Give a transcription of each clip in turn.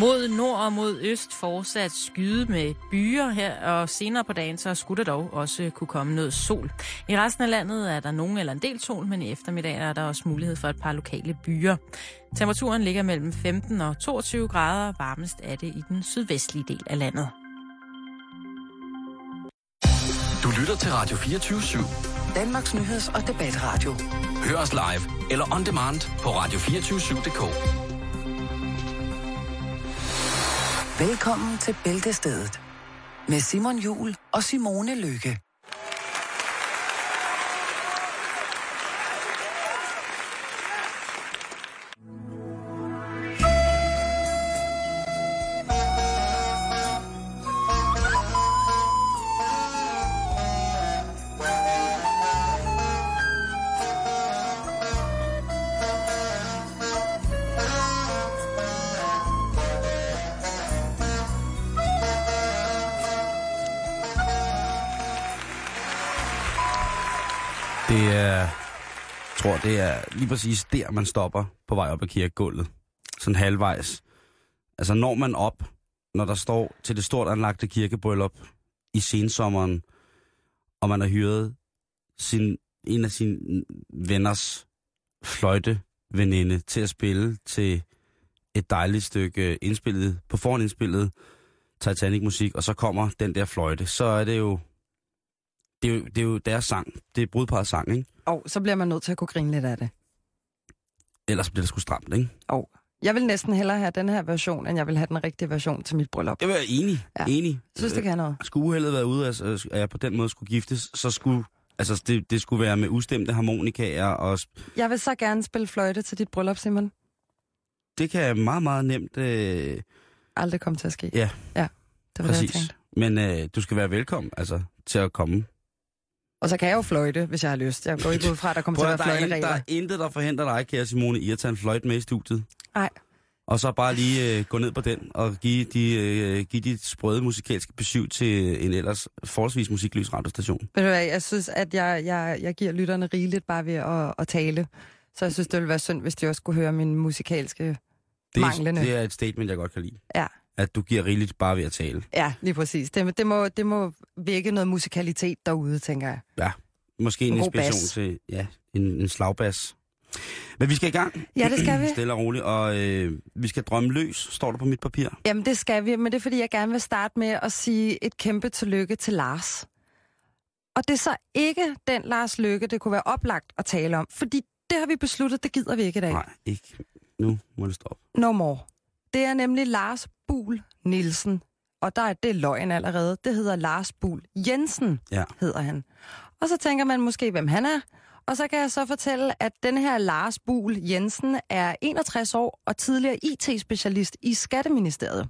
Mod nord og mod øst fortsat skyde med byer her, og senere på dagen så skulle der dog også kunne komme noget sol. I resten af landet er der nogen eller en del sol, men i eftermiddag er der også mulighed for et par lokale byer. Temperaturen ligger mellem 15 og 22 grader, varmest er det i den sydvestlige del af landet. Du lytter til Radio 24 /7. Danmarks nyheds- og debatradio. Hør os live eller on demand på radio247.dk. Velkommen til Bæltestedet med Simon Jul og Simone Lykke. Det er lige præcis der, man stopper på vej op ad kirkegulvet. Sådan halvvejs. Altså når man op, når der står til det stort anlagte kirkebryllup i sensommeren, og man har hyret sin, en af sine venners fløjteveninde til at spille til et dejligt stykke indspillet, på forhånd indspillet Titanic-musik, og så kommer den der fløjte, så er det jo det er jo, det er jo deres sang. Det er brudparets sang, ikke? Og så bliver man nødt til at kunne grine lidt af det. Ellers bliver det sgu stramt, ikke? Og jeg vil næsten hellere have den her version, end jeg vil have den rigtige version til mit bryllup. Jeg vil være enig. Ja. Enig. Jeg synes, det kan noget. Skulle uheldet være ude, altså, at jeg på den måde skulle giftes, så skulle... Altså, det, det skulle være med ustemte harmonikaer, og Jeg vil så gerne spille fløjte til dit bryllup, Simon. det kan meget, meget nemt... Øh, Aldrig komme til at ske. Ja. Ja, det var det, jeg præcis. tænkte. Men øh, du skal være velkommen, altså, til at komme. Og så kan jeg jo fløjte, hvis jeg har lyst. Jeg går ikke ud fra, at der kommer til at være der, er, in- der fløjteregler. er intet, der forhindrer dig, kære Simone, i at tage en fløjt med i studiet. Nej. Og så bare lige øh, gå ned på den og give, de, øh, give dit sprøde musikalske besøg til en ellers forholdsvis musikløs radiostation. Ved du hvad, jeg synes, at jeg, jeg, jeg giver lytterne rigeligt bare ved at, at tale. Så jeg synes, det ville være synd, hvis de også skulle høre min musikalske... Det, Manglende. er, det er et statement, jeg godt kan lide. Ja. At du giver rigeligt bare ved at tale. Ja, lige præcis. Det, det, må, det må vække noget musikalitet derude, tænker jeg. Ja. Måske en En inspiration bas. til ja, en, en slagbas. Men vi skal i gang. Ja, det skal vi. Stille og roligt. Og øh, vi skal drømme løs, står der på mit papir. Jamen, det skal vi, men det er, fordi jeg gerne vil starte med at sige et kæmpe tillykke til Lars. Og det er så ikke den Lars Lykke, det kunne være oplagt at tale om, fordi det har vi besluttet, det gider vi ikke i dag. Nej, ikke. Nu må det stoppe. No more. Det er nemlig Lars Bul Nielsen, og der er det løgn allerede. Det hedder Lars Bul Jensen, Ja. hedder han. Og så tænker man måske, hvem han er. Og så kan jeg så fortælle, at den her Lars Bul Jensen er 61 år og tidligere IT-specialist i Skatteministeriet.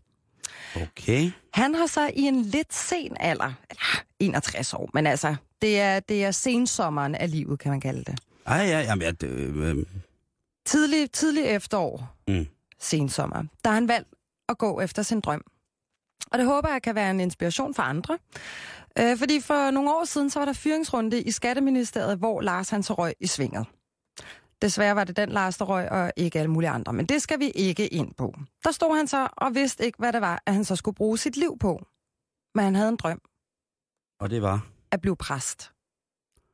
Okay. Han har så i en lidt sen alder, eller 61 år, men altså, det er, det er sensommeren af livet, kan man kalde det. Ej, ja, jamen, ja, det, øh, Tidlig, tidlig efterår, Mm. sensommer, der har han valgt at gå efter sin drøm. Og det håber jeg kan være en inspiration for andre. Øh, fordi for nogle år siden, så var der fyringsrunde i Skatteministeriet, hvor Lars han så røg i svinget. Desværre var det den Lars, der røg, og ikke alle mulige andre. Men det skal vi ikke ind på. Der stod han så og vidste ikke, hvad det var, at han så skulle bruge sit liv på. Men han havde en drøm og det var... at blive præst.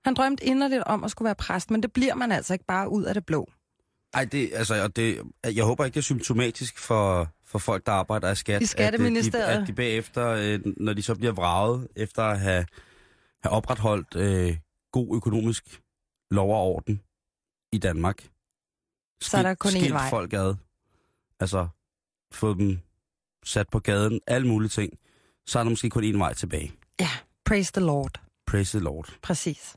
Han drømte inderligt om at skulle være præst, men det bliver man altså ikke bare ud af det blå. Ej, det, altså, og det, jeg håber ikke, det er symptomatisk for, for folk, der arbejder i skat. I Skatteministeriet. At, øh, de, at de bagefter, øh, når de så bliver vraget, efter at have, have opretholdt øh, god økonomisk lov og orden i Danmark. Så er der kun skilt vej. folk ad. Altså, få dem sat på gaden, alle mulige ting. Så er der måske kun én vej tilbage. Ja, praise the Lord. Praise the Lord. Præcis.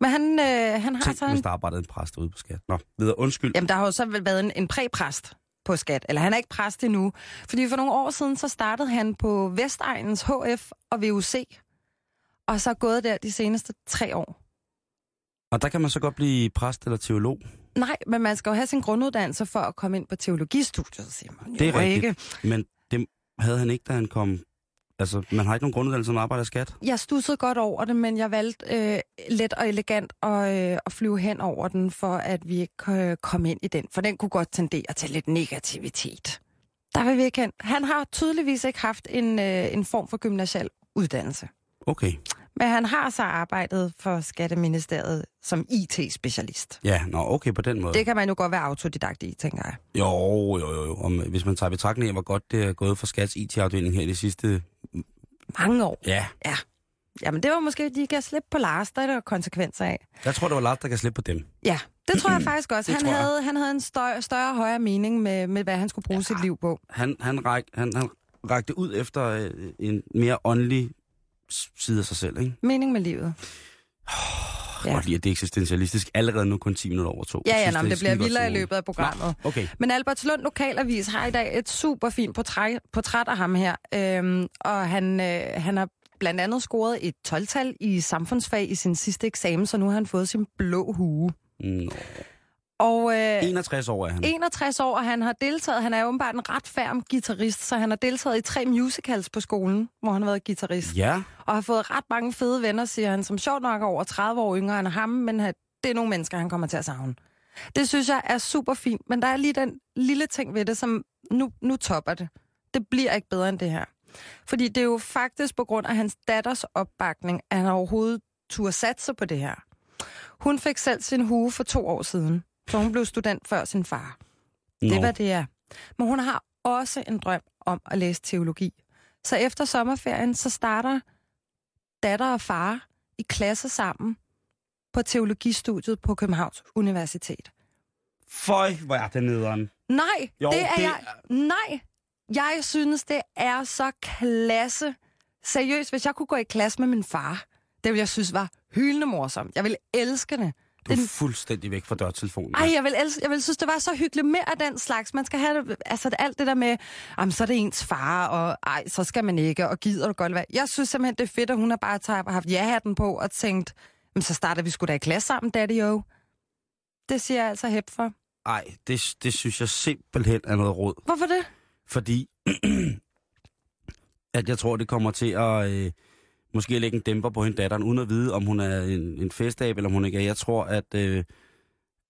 Men han, øh, han har Tænk, så hvis en... der arbejdede en præst ude på skat. Nå, videre. Undskyld. Jamen, der har jo så været en, en præpræst på skat. Eller han er ikke præst endnu. Fordi for nogle år siden, så startede han på Vestegnens HF og VUC. Og så er gået der de seneste tre år. Og der kan man så godt blive præst eller teolog. Nej, men man skal jo have sin grunduddannelse for at komme ind på teologistudiet, siger man. Det er rigtigt. Ikke. Men det havde han ikke, da han kom... Altså, man har ikke nogen grunduddannelse, man arbejder i skat. Jeg stussede godt over det, men jeg valgte øh, let og elegant at, øh, at flyve hen over den, for at vi ikke øh, kom ind i den. For den kunne godt tendere til lidt negativitet. Der vil vi ikke hen. Han har tydeligvis ikke haft en, øh, en form for gymnasial uddannelse. Okay. Men han har så arbejdet for Skatteministeriet som IT-specialist. Ja, nå, okay på den måde. Det kan man jo godt være autodidakt i, tænker jeg. Jo, jo, jo, jo. Om, hvis man tager betragtning af, hvor godt det er gået for Skats IT-afdeling her i de sidste... Mange år. Ja, Jamen, det var måske, de kan slippe på Lars, der er der konsekvenser af. jeg tror, det var Lars, der kan slippe på dem. Ja, det tror jeg faktisk også. Det Han havde, han havde en større, større højere mening med, med, hvad han skulle bruge ja. sit liv på. Han, han, ræk, han, han rakte ud efter øh, en mere åndelig side af sig selv, ikke? Mening med livet. Kan Ja. godt lide, at det er eksistentialistisk allerede nu kun 10 minutter over to. Ja, ja, nå, men det bliver vildere i løbet af programmet. Nå, okay. Men Albertslund Lokalavis har i dag et super fint portræt, portræt af ham her. Øhm, og han, øh, han har blandt andet scoret et 12-tal i samfundsfag i sin sidste eksamen, så nu har han fået sin blå hue. Nå. Og øh, 61 år er han. 61 år, og han har deltaget, han er åbenbart en ret færm guitarist, så han har deltaget i tre musicals på skolen, hvor han har været guitarist. Ja, Og har fået ret mange fede venner, siger han, som sjovt nok er over 30 år yngre end ham, men det er nogle mennesker, han kommer til at savne. Det synes jeg er super fint, men der er lige den lille ting ved det, som nu, nu topper det. Det bliver ikke bedre end det her. Fordi det er jo faktisk på grund af hans datters opbakning, at han overhovedet turde satse på det her. Hun fik selv sin hue for to år siden, så hun blev student før sin far. Det Nå. er, hvad det er. Men hun har også en drøm om at læse teologi. Så efter sommerferien, så starter datter og far i klasse sammen på teologistudiet på Københavns Universitet. Føj, hvor er det nederen. Nej, Jo, det er det jeg. Nej, jeg synes, det er så klasse. Seriøst, hvis jeg kunne gå i klasse med min far, det ville jeg synes var hyldende morsomt. Jeg ville elske det. Du er Den- fuldstændig væk fra dørtelefonen. Ej, jeg vil, elske, jeg vil synes, det var så hyggeligt. Mere af den slags. Man skal have det, altså alt det der med, jamen, så er det ens far, og ej, så skal man ikke, og gider du godt være. Jeg synes simpelthen, det er fedt, at hun har bare taget, haft ja-hatten på og tænkt, men så starter vi sgu da i klasse sammen, daddy jo. Det siger jeg altså hæb for. Ej, det, det synes jeg simpelthen er noget råd. Hvorfor det? Fordi at jeg tror, det kommer til at øh, måske lægge en dæmper på hende datteren, uden at vide, om hun er en, en festab, eller om hun ikke er. Jeg tror, at, øh,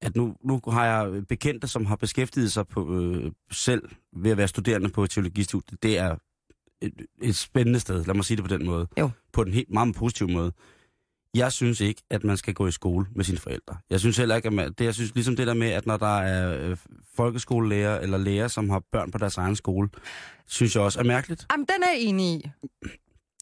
at nu, nu har jeg bekendte, som har beskæftiget sig på, øh, selv ved at være studerende på et teologistudiet. Det er et, et spændende sted, lad mig sige det på den måde. Jo. På en helt meget positiv måde. Jeg synes ikke, at man skal gå i skole med sine forældre. Jeg synes heller ikke, at man, det, jeg synes ligesom det der med, at når der er øh, folkeskolelærer eller lærer, som har børn på deres egen skole, synes jeg også er mærkeligt. Jamen, den er jeg enig i.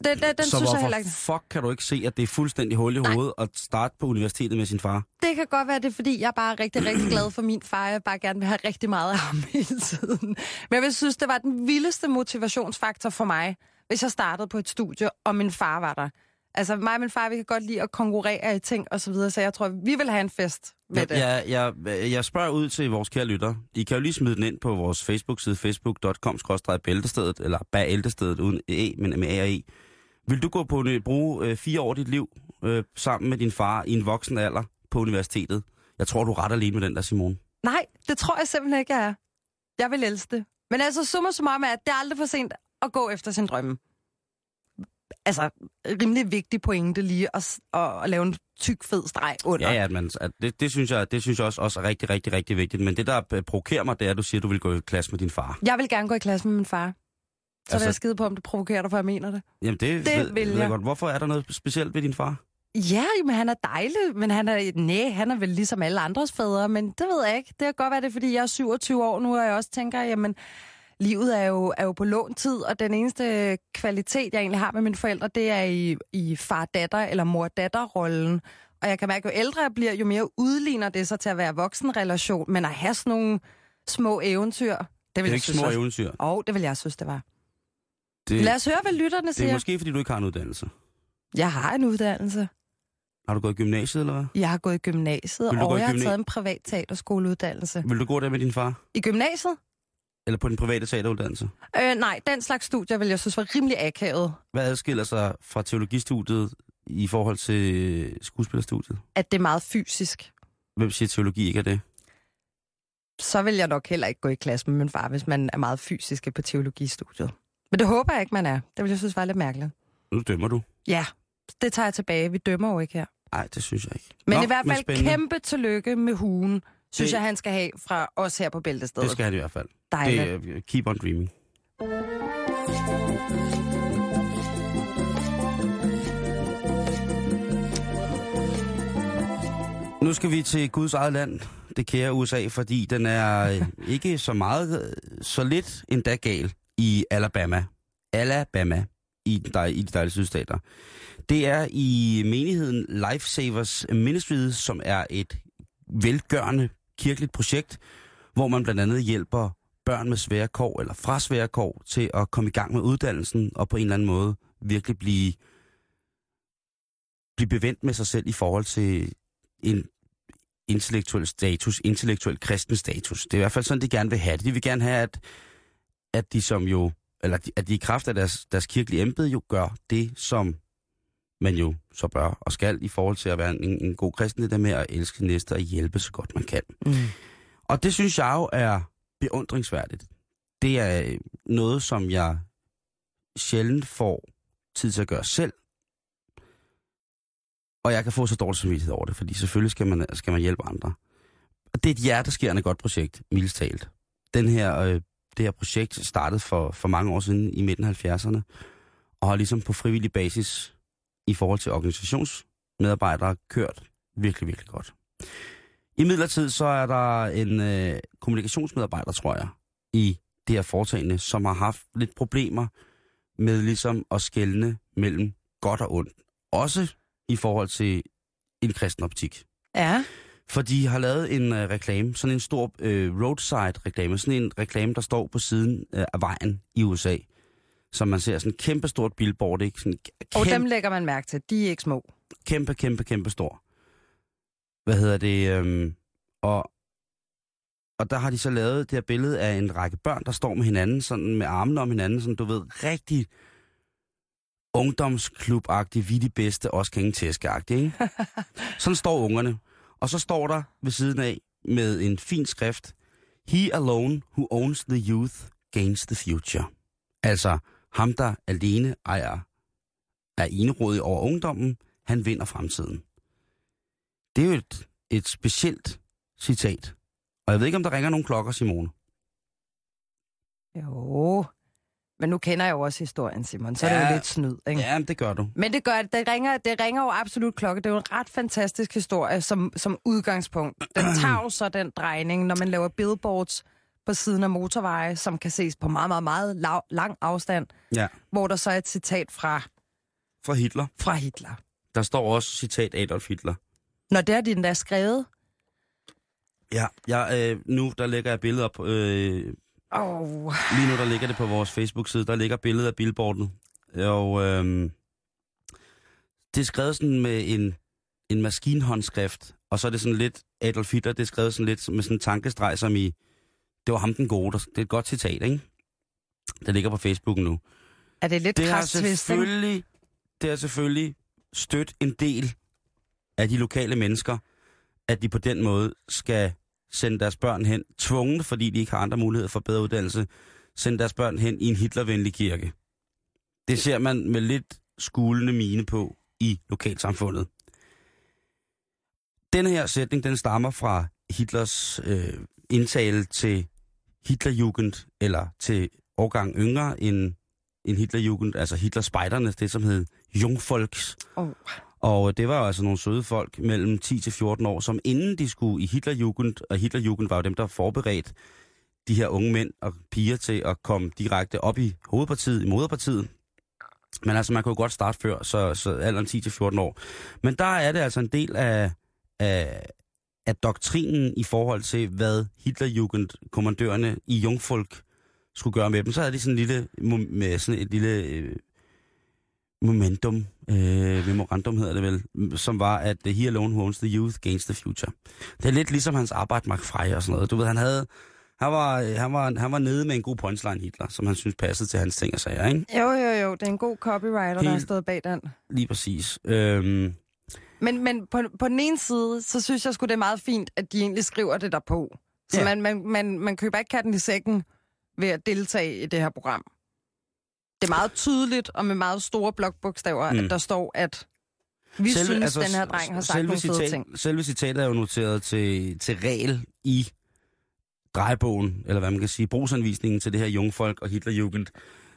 Den, den, den så synes jeg hvorfor heller ikke. fuck kan du ikke se, at det er fuldstændig hul i hovedet at starte på universitetet med sin far? Det kan godt være, det er, fordi jeg er bare rigtig, rigtig glad for min far. Jeg bare gerne vil have rigtig meget af ham hele tiden. Men jeg vil synes, det var den vildeste motivationsfaktor for mig, hvis jeg startede på et studie, og min far var der. Altså mig og min far, vi kan godt lide at konkurrere i ting og så videre, så jeg tror, vi vil have en fest med det. Jeg, jeg, jeg, jeg spørger ud til vores kære lytter. I kan jo lige smide den ind på vores Facebook-side, facebook.com-bæltestedet, eller bæltestedet uden e, men med a og e. Vil du gå på en, bruge øh, fire år af dit liv øh, sammen med din far i en voksen alder på universitetet? Jeg tror, du er ret alene med den der, Simon. Nej, det tror jeg simpelthen ikke, jeg er. Jeg vil elske det. Men altså, summa summarum er, at det er aldrig for sent at gå efter sin drømme. Altså, rimelig vigtig pointe lige at, at, at lave en tyk, fed streg under. Ja, ja, men at det, det, synes jeg, det synes jeg også, også er rigtig, rigtig, rigtig vigtigt. Men det, der øh, provokerer mig, det er, at du siger, at du vil gå i klasse med din far. Jeg vil gerne gå i klasse med min far. Så altså, vil jeg skide på, om det provokerer dig, for jeg mener det. Jamen, det, Det ved, vil ved jeg. godt. Hvorfor er der noget specielt ved din far? Ja, men han er dejlig, men han er, nej, han er vel ligesom alle andres fædre, men det ved jeg ikke. Det kan godt være, det er, fordi jeg er 27 år nu, og jeg også tænker, jamen, livet er jo, er jo på lån tid, og den eneste kvalitet, jeg egentlig har med mine forældre, det er i, i far-datter eller mor-datter-rollen. Og jeg kan mærke, at jo ældre jeg bliver, jo mere udligner det sig til at være voksenrelation, men at have sådan nogle små eventyr, det vil Det er jeg ikke synes små også- eventyr. Åh, det vil jeg synes, det var. Det, Lad os høre, hvad lytterne det siger. er måske, fordi du ikke har en uddannelse. Jeg har en uddannelse. Har du gået i gymnasiet, eller hvad? Jeg har gået i gymnasiet, og i jeg har gymna- taget en privat teaterskoleuddannelse. Vil du gå der med din far? I gymnasiet? Eller på den private teateruddannelse? Øh, nej, den slags studier vil jeg synes var rimelig akavet. Hvad adskiller sig fra teologistudiet i forhold til skuespillerstudiet? At det er meget fysisk. Hvem siger, at teologi ikke er det? Så vil jeg nok heller ikke gå i klasse med min far, hvis man er meget fysisk på teologistudiet. Men det håber jeg ikke, man er. Det vil jeg synes var lidt mærkeligt. Nu dømmer du. Ja, det tager jeg tilbage. Vi dømmer jo ikke her. Nej, det synes jeg ikke. Men Nå, i hvert fald kæmpe tillykke med hugen. synes Det- jeg, han skal have fra os her på Bæltestedet. Det skal han i hvert fald. Dejligt. Det er keep on dreaming. Nu skal vi til Guds eget land, det kære USA, fordi den er øh, ikke så meget, øh, så lidt endda gal i Alabama. Alabama i, der, i de dejlige sydstater. Det er i menigheden Lifesavers Ministries, som er et velgørende kirkeligt projekt, hvor man blandt andet hjælper børn med svære kår eller fra svære kår til at komme i gang med uddannelsen og på en eller anden måde virkelig blive, blive bevendt med sig selv i forhold til en intellektuel status, intellektuel kristen status. Det er i hvert fald sådan, de gerne vil have det. De vil gerne have, at, at de som jo, eller at de i kraft af deres, deres kirkelige embede jo gør det, som man jo så bør og skal i forhold til at være en, en god kristen, det der med at elske næste og hjælpe så godt man kan. Mm. Og det synes jeg jo er beundringsværdigt. Det er øh, noget, som jeg sjældent får tid til at gøre selv. Og jeg kan få så dårlig samvittighed over det, fordi selvfølgelig skal man, skal man hjælpe andre. Og det er et hjerteskærende godt projekt, mildest talt. Den her, øh, det her projekt startede for, for mange år siden i midten af 70'erne, og har ligesom på frivillig basis i forhold til organisationsmedarbejdere kørt virkelig, virkelig godt. I midlertid så er der en øh, kommunikationsmedarbejder, tror jeg, i det her foretagende, som har haft lidt problemer med ligesom at skelne mellem godt og ondt. Også i forhold til en kristen optik. Ja. For de har lavet en øh, reklame, sådan en stor øh, roadside-reklame, sådan en reklame, der står på siden øh, af vejen i USA. Som man ser sådan en kæmpe stort billboard, ikke? Sådan kæmpe, Og dem lægger man mærke til. De er ikke små. kæmpe, kæmpe, kæmpe stor. Hvad hedder det? Øhm, og, og der har de så lavet det her billede af en række børn, der står med hinanden, sådan med armene om hinanden, sådan du ved, rigtig ungdomsklub-agtig, vi de bedste, også tæske ikke? Sådan står ungerne. Og så står der ved siden af med en fin skrift, He alone who owns the youth gains the future. Altså, ham der alene ejer, er enerådig over ungdommen, han vinder fremtiden. Det er jo et, et specielt citat. Og jeg ved ikke, om der ringer nogle klokker, Simone. Jo. Men nu kender jeg jo også historien, Simon, så ja. er det Ja. jo lidt snyd, ikke? Ja, det gør du. Men det gør det ringer, det ringer jo absolut klokke. Det er jo en ret fantastisk historie som, som udgangspunkt. Den tager jo så den drejning, når man laver billboards på siden af motorveje, som kan ses på meget, meget, meget lav, lang afstand, Ja. hvor der så er et citat fra, Fra Hitler. fra Hitler. Der står også citat Adolf Hitler. Når det er den der skrevet, Ja, jeg, øh, nu der lægger jeg billeder op. Øh, oh, lige nu der ligger det på vores Facebook-side. Der ligger billedet af billboardet. Og øh, det er skrevet sådan med en, en maskinhåndskrift. Og så er det sådan lidt Adolf Hitler. Det er skrevet sådan lidt med sådan en tankestreg, som i... Det var ham den gode. Der- Det er et godt citat, ikke? Det ligger på Facebook nu. er det lidt Det har selvfølgelig, det har selvfølgelig stødt en del af de lokale mennesker, at de på den måde skal sende deres børn hen, tvunget, fordi de ikke har andre muligheder for bedre uddannelse, sende deres børn hen i en hitlervenlig kirke. Det ser man med lidt skulende mine på i lokalsamfundet. Den her sætning, den stammer fra Hitlers øh, indtale til Hitlerjugend, eller til årgang yngre end, end Hitlerjugend, altså Hitlers spejderne, det som hed Jungfolks. Oh. Og det var altså nogle søde folk mellem 10 til 14 år, som inden de skulle i Hitlerjugend, og Hitlerjugend var jo dem, der forberedt de her unge mænd og piger til at komme direkte op i hovedpartiet, i moderpartiet. Men altså, man kunne jo godt starte før, så, så alderen 10 til 14 år. Men der er det altså en del af, af, af doktrinen i forhold til, hvad Hitlerjugend-kommandørerne i Jungfolk skulle gøre med dem. Så havde de sådan en lille, med sådan et lille øh, momentum, øh, memorandum hedder det vel, som var, at uh, he alone owns the youth gains the future. Det er lidt ligesom hans arbejde, Mark Frey og sådan noget. Du ved, han havde, han var, øh, han var, han var nede med en god punchline, Hitler, som han synes passede til hans ting og sager, ikke? Jo, jo, jo. Det er en god copywriter, der har Helt- stået bag den. Lige præcis. Øhm, Men, men på, på den ene side, så synes jeg sgu, det er meget fint, at de egentlig skriver det der på. Så Ja. man, man, man, man køber ikke katten i sækken ved at deltage i det her program. Det er meget tydeligt og med meget store blokbogstaver, mm. At der står, at Vi selve, synes, altså, den her dreng har sagt selve nogle fede citat, ting. Selve citatet er jo noteret til, til regel i drejebogen, eller hvad man kan sige, brugsanvisningen til det her jungfolk og Hitlerjugend.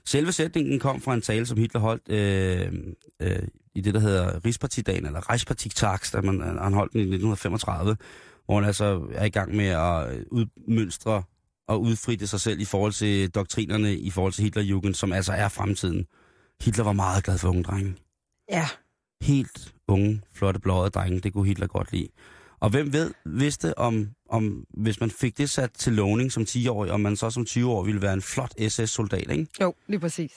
Selve sætningen kom fra en tale, som Hitler holdt øh, øh, i det, der hedder Rigspartidagen, eller Reichspartitags, da man, han holdt den i 1935, hvor han altså er i gang med at udmønstre og udfritte sig selv i forhold til doktrinerne i forhold til Hitlerjugend, som altså er fremtiden. Hitler var meget glad for unge drenge. Ja. Helt unge, flotte, blåede drenge, det kunne Hitler godt lide. Og hvem ved, vidste om, om, hvis man fik det sat til lovning som 10-årig, om man så som 20-årig ville være en flot SS-soldat, ikke? Jo, lige præcis.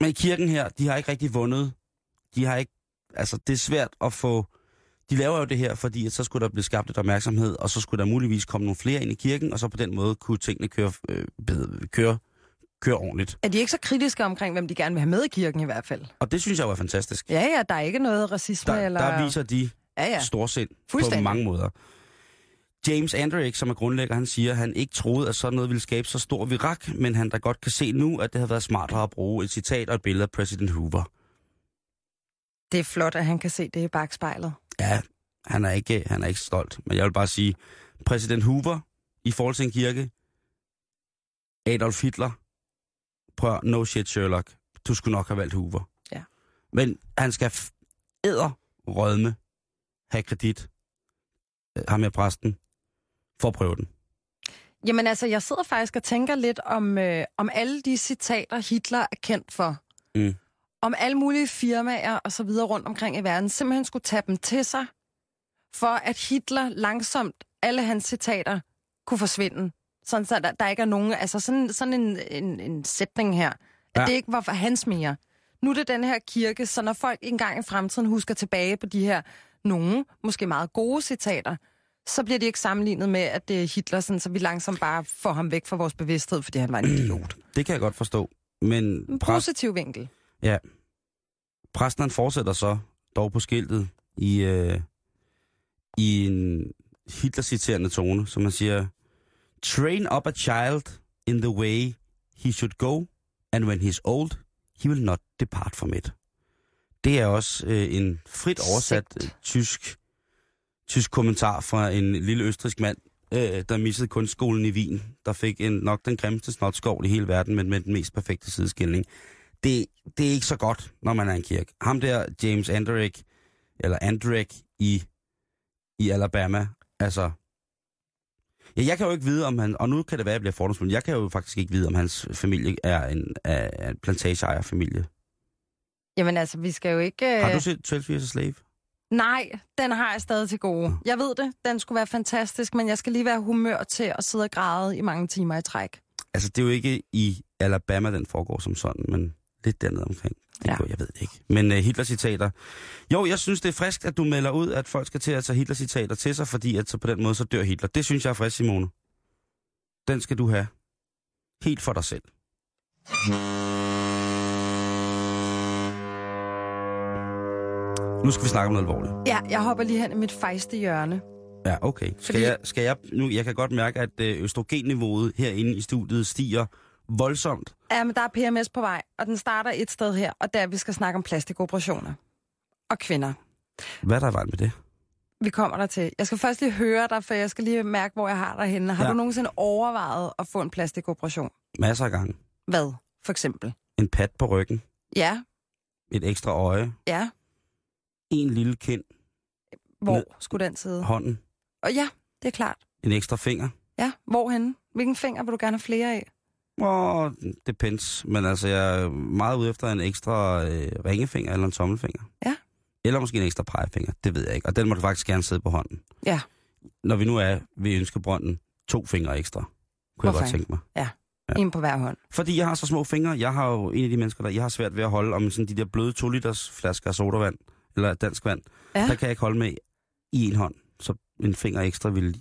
Men i kirken her, de har ikke rigtig vundet. De har ikke, altså det er svært at få, de laver jo det her, fordi at så skulle der blive skabt lidt opmærksomhed, og så skulle der muligvis komme nogle flere ind i kirken, og så på den måde kunne tingene køre, øh, bedre- køre, køre ordentligt. Er de ikke så kritiske omkring, hvem de gerne vil have med i kirken i hvert fald? Og det synes jeg jo er fantastisk. Ja, ja, der er ikke noget racisme Der, eller... der viser de Ja, ja. storsind på mange måder. James Andrick, som er grundlægger, han siger, at han ikke troede, at sådan noget ville skabe så stor virak, men han da godt kan se nu, at det havde været smartere at bruge et citat og et billede af præsident Hoover. Det er flot, at han kan se det i bagspejlet. Ja, han er ikke, han er ikke stolt, men jeg vil bare sige, præsident Hoover i forhold til en kirke, Adolf Hitler, prøv no shit Sherlock, du skulle nok have valgt Hoover. Ja. Men han skal æder rødme, have kredit, øh, ham med præsten, for at prøve den. Jamen altså, jeg sidder faktisk og tænker lidt om, øh, om alle de citater, Hitler er kendt for. Mm. Om alle mulige firmaer og så videre rundt omkring i verden, simpelthen skulle tage dem til sig, for at Hitler langsomt, alle hans citater, kunne forsvinde. Sådan så der, der ikke er nogen, altså sådan, sådan en, en, en sætning her, at Ja. det ikke var for hans mere. Nu er det den her kirke, så når folk engang i fremtiden husker tilbage på de her nogle, måske meget gode citater, så bliver de ikke sammenlignet med, at det er Hitler, sådan, så vi langsomt bare får ham væk fra vores bevidsthed, fordi han var en idiot. Det kan jeg godt forstå. Men En positiv vinkel. Ja, præsten han fortsætter så dog på skiltet i, øh, i en Hitler-citerende tone, som man siger, Train up a child in the way he should go, and when he's old, he will not depart from it. Det er også øh, en frit oversat Sigt. øh, tysk, tysk kommentar fra en lille østrisk mand, øh, der missede kunstskolen i Wien, der fik en, nok den grimmeste snotskov i hele verden, men med den mest perfekte sideskilning. Det, det er ikke så godt, når man er en kirke. Ham der, James Andrick, eller Andrick i, i Alabama, altså... Ja, jeg kan jo ikke vide, om han... Og nu kan det være, at jeg bliver fordomsfuld. Jeg kan jo faktisk ikke vide, om hans familie er en, er, en plantageejerfamilie. Jamen altså, vi skal jo ikke... Har Øh... du set 12 Years a Slave? Nej, den har jeg stadig til gode. Jeg ved det, den skulle være fantastisk, men jeg skal lige være humør til at sidde og græde i mange timer i træk. Altså, det er jo ikke i Alabama, den foregår som sådan, men lidt dernede omkring. Det Ja. ja. jeg ved ikke. Men uh, Hitler-citater. Jo, jeg synes, det er frisk, at du melder ud, at folk skal til at tage Hitler-citater til sig, fordi at så på den måde, så dør Hitler. Det synes jeg er frisk, Simone. Den skal du have. Helt for dig selv. Nu skal vi snakke om noget alvorligt. Ja, jeg hopper lige hen i mit fejste hjørne. Ja, okay. Skal, Fordi- jeg, skal jeg, nu, jeg kan godt mærke, at øh, østrogenniveauet herinde i studiet stiger voldsomt. Ja, men der er PMS på vej, og den starter et sted her, og der vi skal snakke om plastikoperationer. Og kvinder. Hvad er der vejen med det? Vi kommer der til. Jeg skal først lige høre dig, for jeg skal lige mærke, hvor jeg har dig henne. Har Ja. du nogensinde overvejet at få en plastikoperation? Masser af gange. Hvad, for eksempel? En pat på ryggen. Ja, Et ekstra øje. ja. En lille kind. Hvor Ned. skulle den sidde? Hånden. Og ja, det er klart. En ekstra finger. Ja, hvorhenne? Hvilken finger vil du gerne have flere af? Åh, depends. Men altså, jeg er meget ude efter en ekstra øh, ringefinger eller en tommelfinger. Ja. Eller måske en ekstra pegefinger. Det ved jeg ikke. Og den må du faktisk gerne sidde på hånden. Ja. Når vi nu er ved ønskebrønden, to fingre ekstra. Kunne Hvorfor jeg godt tænke mig. Ja. En på hver hånd. Fordi jeg har så små fingre. Jeg har jo en af de mennesker, der jeg har svært ved at holde om sådan de der bløde 2 liters flasker af sodavand, eller dansk vand. Ja. Der kan jeg ikke holde med i en hånd. Så en finger ekstra vil gøre,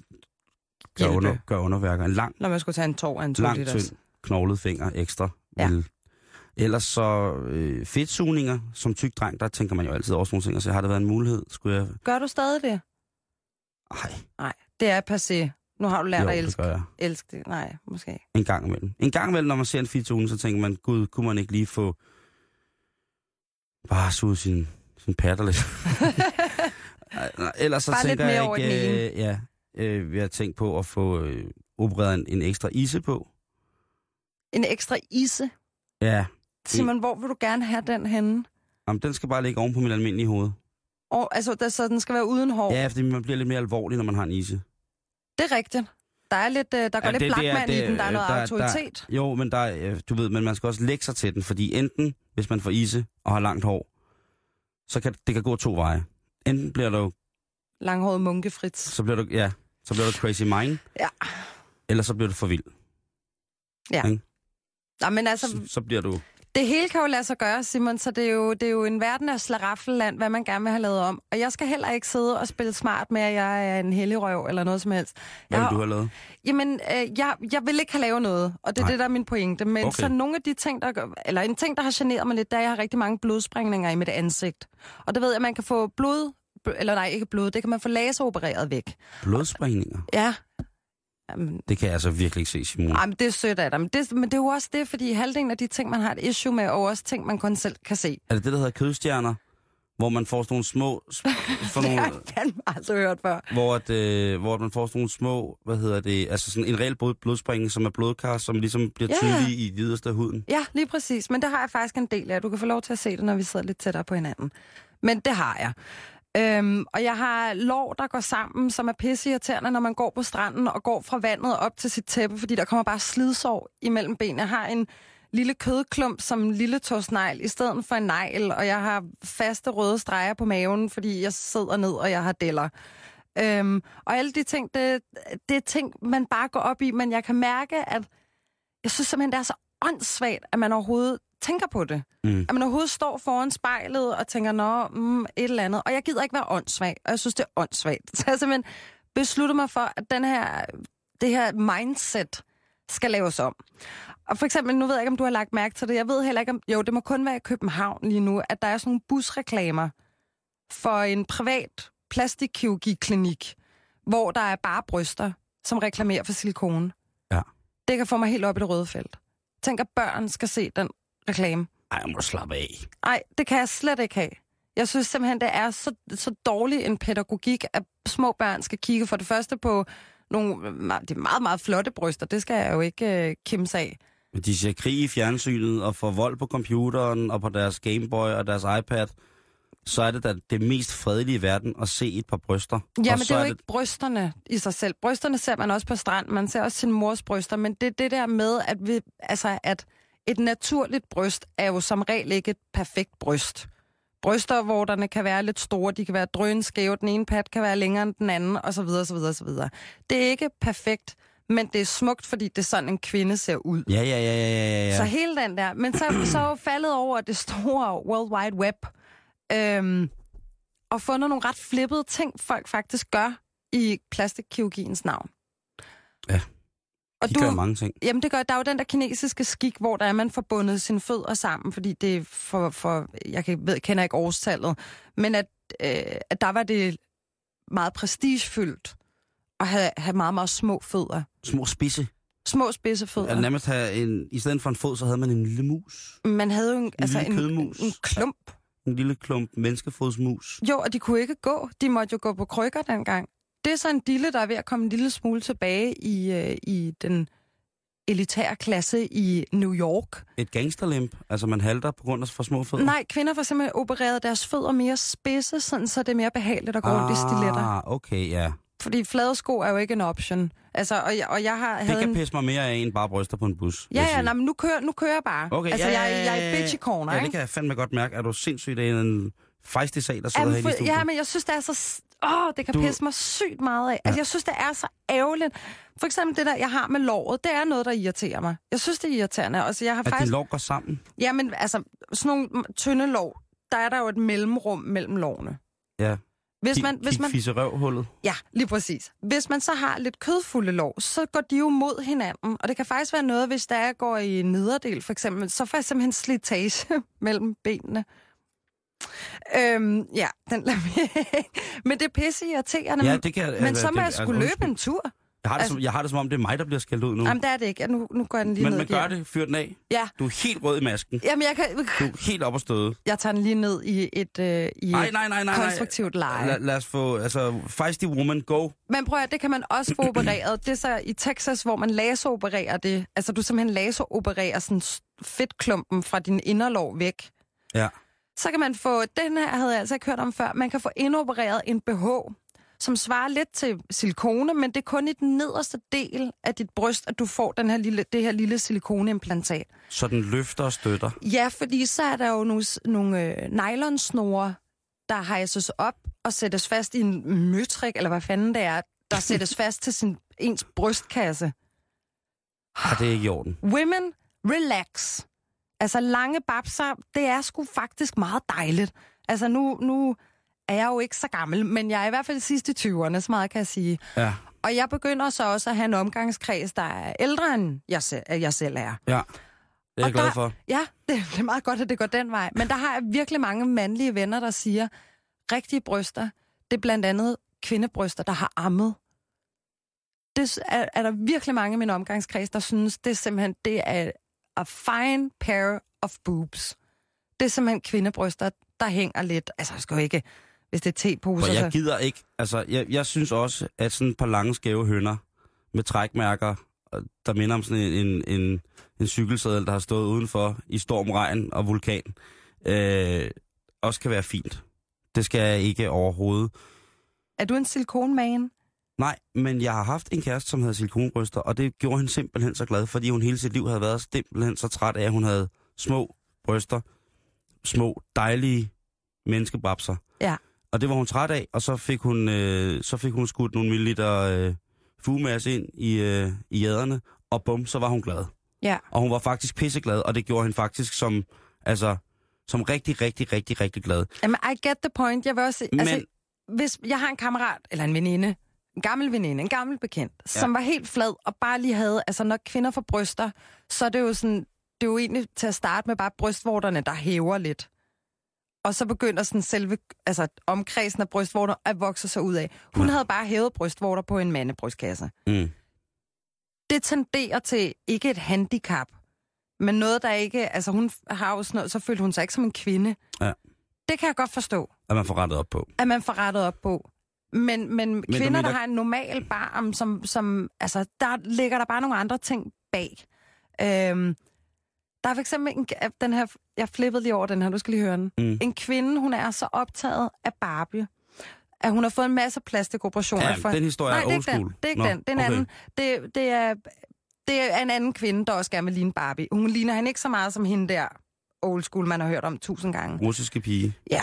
Hjælpe. under, gøre underværker. En lang, Når man skulle tage en tår af en to lang, liters. tynd, knoglet finger ekstra Ja. vil... Ellers så øh, fedtsugninger, som tyk dreng, der tænker man jo altid over sådan nogle ting, så har det været en mulighed, skulle jeg... Gør du stadig det? Ej, Nej, det er passé. Nu har du lært jo, at det elske, jeg. elske det. Nej, måske. En gang imellem. En gang imellem, når man ser en fedtsugning, så tænker man, gud, kunne man ikke lige få bare suge sin, sin patter lidt. Nej, nej, Ellers så Bare tænker jeg ikke, øh, ja, øh, vi har tænkt på at få øh, opereret en, en ekstra ise på. En ekstra ise. Ja, Simon, hvor vil du gerne have den henne? Jamen, den skal bare ligge oven på mit almindelige hoved. Og, altså, der, så den skal være uden hår. Ja, fordi man bliver lidt mere alvorlig, når man har en ise. Det er rigtigt. Der er lidt, øh, der går Ja, lidt det- er- blakmand i den. Der er noget der- der- autoritet. Jo, men der, er, øh, du ved, men man skal også lægge sig til den, fordi enten, hvis man får ise og har langt hår, så kan det kan gå to veje. Enten bliver du, Langhåret munkefrit. så bliver du, ja, så bliver du crazy mind, Ja. eller så bliver du for vild. Nå, men altså, Så, så bliver du... det hele kan jo lade sig gøre, Simon, så det er jo, det er jo en verden af slaraffenland, hvad man gerne vil have lavet om. Og jeg skal heller ikke sidde og spille smart med, at jeg er en helligrøv eller noget som helst. Hvad Jeg vil har- du have lavet? Jamen, øh, jeg, jeg vil ikke have lavet noget, og det er Nej. det, der er min pointe. Men Okay. så nogle af de ting, der eller en ting, der har generet mig lidt, er, at jeg har rigtig mange blodsprængninger i mit ansigt. Og det ved jeg, at man kan få blod, eller nej, ikke blod, det kan man få laseropereret væk. Blodsprængninger? Ja. Jamen, Det kan jeg altså virkelig ikke se, Simon. ej, men det er sødt af dig. Men det, men det er jo også det, fordi halvdelen af de ting, man har et issue med, jo også ting, man kun selv kan se. Er det det, der hedder kødstjerner? Hvor man får sådan nogle små... For Det har nogle, jeg aldrig hørt før. hvor, at, øh, hvor man får sådan nogle små, hvad hedder det, altså sådan en reel blod, som er blodkar, som ligesom bliver ja. tydelig i yderste af huden. Ja, lige præcis. Men det har jeg faktisk en del af. Du kan få lov til at se det, når vi sidder lidt tættere på hinanden. Men det har jeg. Øhm, og jeg har lår, der går sammen, som er pisseirriterende, når man går på stranden og går fra vandet op til sit tæppe, fordi der kommer bare slidsår imellem benene. Jeg har en lille kødklump som en lille tåsnegl i stedet for en negl, og jeg har faste røde streger på maven, fordi jeg sidder ned, og jeg har deller. Øhm, og alle de ting, det, det er ting, man bare går op i, men jeg kan mærke, at jeg synes simpelthen, det er så åndssvagt, at man overhovedet tænker på det. Mm. At man overhovedet står foran spejlet og tænker, nå, mm, et eller andet. Og jeg gider ikke være åndssvag, og jeg synes, det er åndssvagt. Så jeg simpelthen beslutter mig for, at den her, det her mindset skal laves om. Og for eksempel, nu ved jeg ikke, om du har lagt mærke til det. Jeg ved heller ikke, om... Jo, det må kun være i København lige nu, at der er sådan nogle busreklamer for en privat plastikkirurgiklinik, hvor der er bare bryster, som reklamerer for silikone. Ja. Det kan få mig helt op i det røde felt. Tænk, at børn skal se den reklame. Ej, jeg må slappe af. Nej, det kan jeg slet ikke have. Jeg synes simpelthen, det er så, så dårlig en pædagogik, at små børn skal kigge for det første på nogle de meget, meget flotte bryster. Det skal jeg jo ikke øh, kimse af. Men de ser krig i fjernsynet og får vold på computeren og på deres Gameboy og deres iPad. Så er det da det mest fredelige i verden at se et par bryster. Ja, men det er jo ikke brysterne i sig selv. Brysterne ser man også på strand. Man ser også sin mors bryster. Men det er det der med, at, vi, altså, at et naturligt bryst er jo som regel ikke et perfekt bryst. Brystervorterne kan være lidt store, de kan være drønskæve, den ene pat kan være længere end den anden, osv. osv., osv. Det er ikke perfekt, men det er smukt, fordi det er sådan, en kvinde ser ud. Ja, ja, ja, ja, ja. Så hele den der. Men så, så faldet over det store World Wide Web. Øhm, og fundet nogle ret flippede ting, folk faktisk gør i plastikkirurgiens navn. Ja, Og de du, gør mange ting. Jamen det gør, der er jo den der kinesiske skik, hvor der er man forbundet sine fødder sammen, fordi det er for, for jeg kan, ved, kender ikke årstallet, men at, øh, at der var det meget prestigefyldt at have, have meget, meget små fødder. Små spidse. Små spidse fødder. nærmest have en, I stedet for en fod, så havde man en lille mus. Man havde jo en, altså lille en, kødmus. en klump. En lille klump menneskefodsmus. Jo, og de kunne ikke gå. De måtte jo gå på krykker dengang. Det er så en dille, der er ved at komme en lille smule tilbage i, øh, i den elitære klasse i New York. Et gangsterlimp. Altså, man halter på grund af for små fødder. Nej, kvinder får simpelthen opereret deres fødder mere spidse, sådan så det er mere behageligt at gå rundt i stiletter. Ah, okay, ja. Fordi flade sko er jo ikke en option. Altså, og jeg, og jeg har Det kan en... pisse mig mere af end bare bryster på en bus. Ja, ja, nej, men nu kører, nu kører jeg bare. Okay, altså, ja, jeg, ja, jeg er ja. bitch i corner, Ja, ikke? det kan jeg fandme godt mærke. Er du sindssygt en fejstig sag, der sidder Jamen, her i studiet? ja, men jeg synes, det er så... Åh, det kan Du- pisse mig sygt meget af. Altså, jeg synes, det er så ærgerligt. For eksempel det der, jeg har med låret, det er noget, der irriterer mig. Jeg synes, det er irriterende. Altså, jeg har At faktisk... lov går sammen? Jamen, altså, sådan nogle tynde lår, der er der jo et mellemrum mellem lårene. Ja. Hvis man, hvis man, Fisse røvhullet. ja, lige præcis. Hvis man så har lidt kødfulde lår, så går de jo mod hinanden. Og det kan faktisk være noget, hvis der er går i nederdel, for eksempel, så får jeg simpelthen slitage mellem benene. Øhm, ja, den lader vi. Men det er pisse irriterende. Ja, det kan Men så må det- jeg altså, skulle løbe undskyld. en tur. Jeg har, det Altså- som, jeg har det som om, det er mig, der bliver skældt ud nu. Jamen, det er det ikke. Nu, nu går den lige Men ned. man i gear. gør det, fyr den af. Ja. Du er helt rød i masken. Jamen, jeg, kan, Du er helt op at støde. jeg tager den lige ned i et, øh, i Nej, nej, nej, nej. konstruktivt leje. Lad, lad os få, altså, feisty woman, go. Men prøv at det kan man også få opereret. Det er så i Texas, hvor man laseropererer det. Altså, du simpelthen laseropererer sådan fedtklumpen fra din inderlov væk. Ja. Så kan man få, den her havde jeg altså ikke hørt om før, man kan få indopereret en BH, som svarer lidt til silikone, men det er kun i den nederste del af dit bryst, at du får den her lille, det her lille silikoneimplantat. Så den løfter og støtter. Ja, fordi så er der jo nogle, nogle øh, nylonsnore, der hejses op og sættes fast i en møtrik, eller hvad fanden det er, der sættes fast til sin, ens brystkasse. Ah, det er ikke i orden. Women, relax. Altså lange babser, det er sgu faktisk meget dejligt. Altså nu, nu er jeg jo ikke så gammel, men jeg er i hvert fald sidst i 20'erne, så meget kan jeg sige. Ja, Og jeg begynder så også at have en omgangskreds, der er ældre end jeg, se- jeg selv er. ja. Det er jeg Og glad der- for. Ja, det, det er meget godt, at det går den vej. Men der har jeg virkelig mange mandlige venner, der siger, rigtige bryster, det er blandt andet kvindebryster, der har ammet. Det er, er der virkelig mange i min omgangskreds, der synes, det er simpelthen, det er a fine pair of boobs. Det er simpelthen kvindebryster, der hænger lidt. Altså, jeg skal jo ikke, hvis det er teposer. For jeg gider ikke, altså, jeg, jeg synes også, at sådan et par lange skæve hønder med trækmærker, og der minder om sådan en, en, en, en cykelsadel, der har stået udenfor i storm, regn og vulkan, øh, også kan være fint. Det skal jeg ikke overhovedet. Er du en silikonman? Nej, men jeg har haft en kæreste, som havde silikonbryster, og det gjorde hende simpelthen så glad, fordi hun hele sit liv havde været simpelthen så træt af, at hun havde små bryster, små, dejlige menneskebabser. Ja. Og det var hun træt af, og så fik hun, øh, så fik hun skudt nogle milliliter øh, fugemasse ind i, øh, i jæderne, og bum, så var hun glad. Ja. Og hun var faktisk pisseglad, og det gjorde hende faktisk som, altså, som rigtig, rigtig, rigtig, rigtig glad. Jamen, I get the point. Jeg vil også... Men- Altså, hvis jeg har en kammerat, eller en veninde, en gammel veninde, en gammel bekendt, ja. som var helt flad og bare lige havde... Altså, når kvinder får bryster, så er det jo sådan... Det er jo egentlig til at starte med bare brystvorterne, der hæver lidt. Og så begynder sådan selve altså, omkredsen af brystvorter at vokse sig ud af. Hun Ja. havde bare hævet brystvorter på en mandebrystkasse. Mm. Det tenderer til ikke et handicap, men noget, der ikke... Altså, hun har jo sådan noget, så følte hun sig ikke som en kvinde. Ja. Det kan jeg godt forstå At man får rettet op på. at man får rettet op på. Men, men, men kvinder, mener- der har en normal barm, som, som, altså, der ligger der bare nogle andre ting bag. Øhm, der er for eksempel en, den her, jeg flippede lige over den her, du skal lige høre den. Mm. En kvinde, hun er så optaget af Barbie, at hun har fået en masse plastikoperationer. Ja, for... den historie Nej, er det er old ikke den. school. Det er ikke Nå, den. Det er okay. anden. Det, det, er, det er en anden kvinde, der også gerne vil ligne Barbie. Hun ligner hende ikke så meget som hende der old school, man har hørt om tusind gange. Russiske pige. Ja.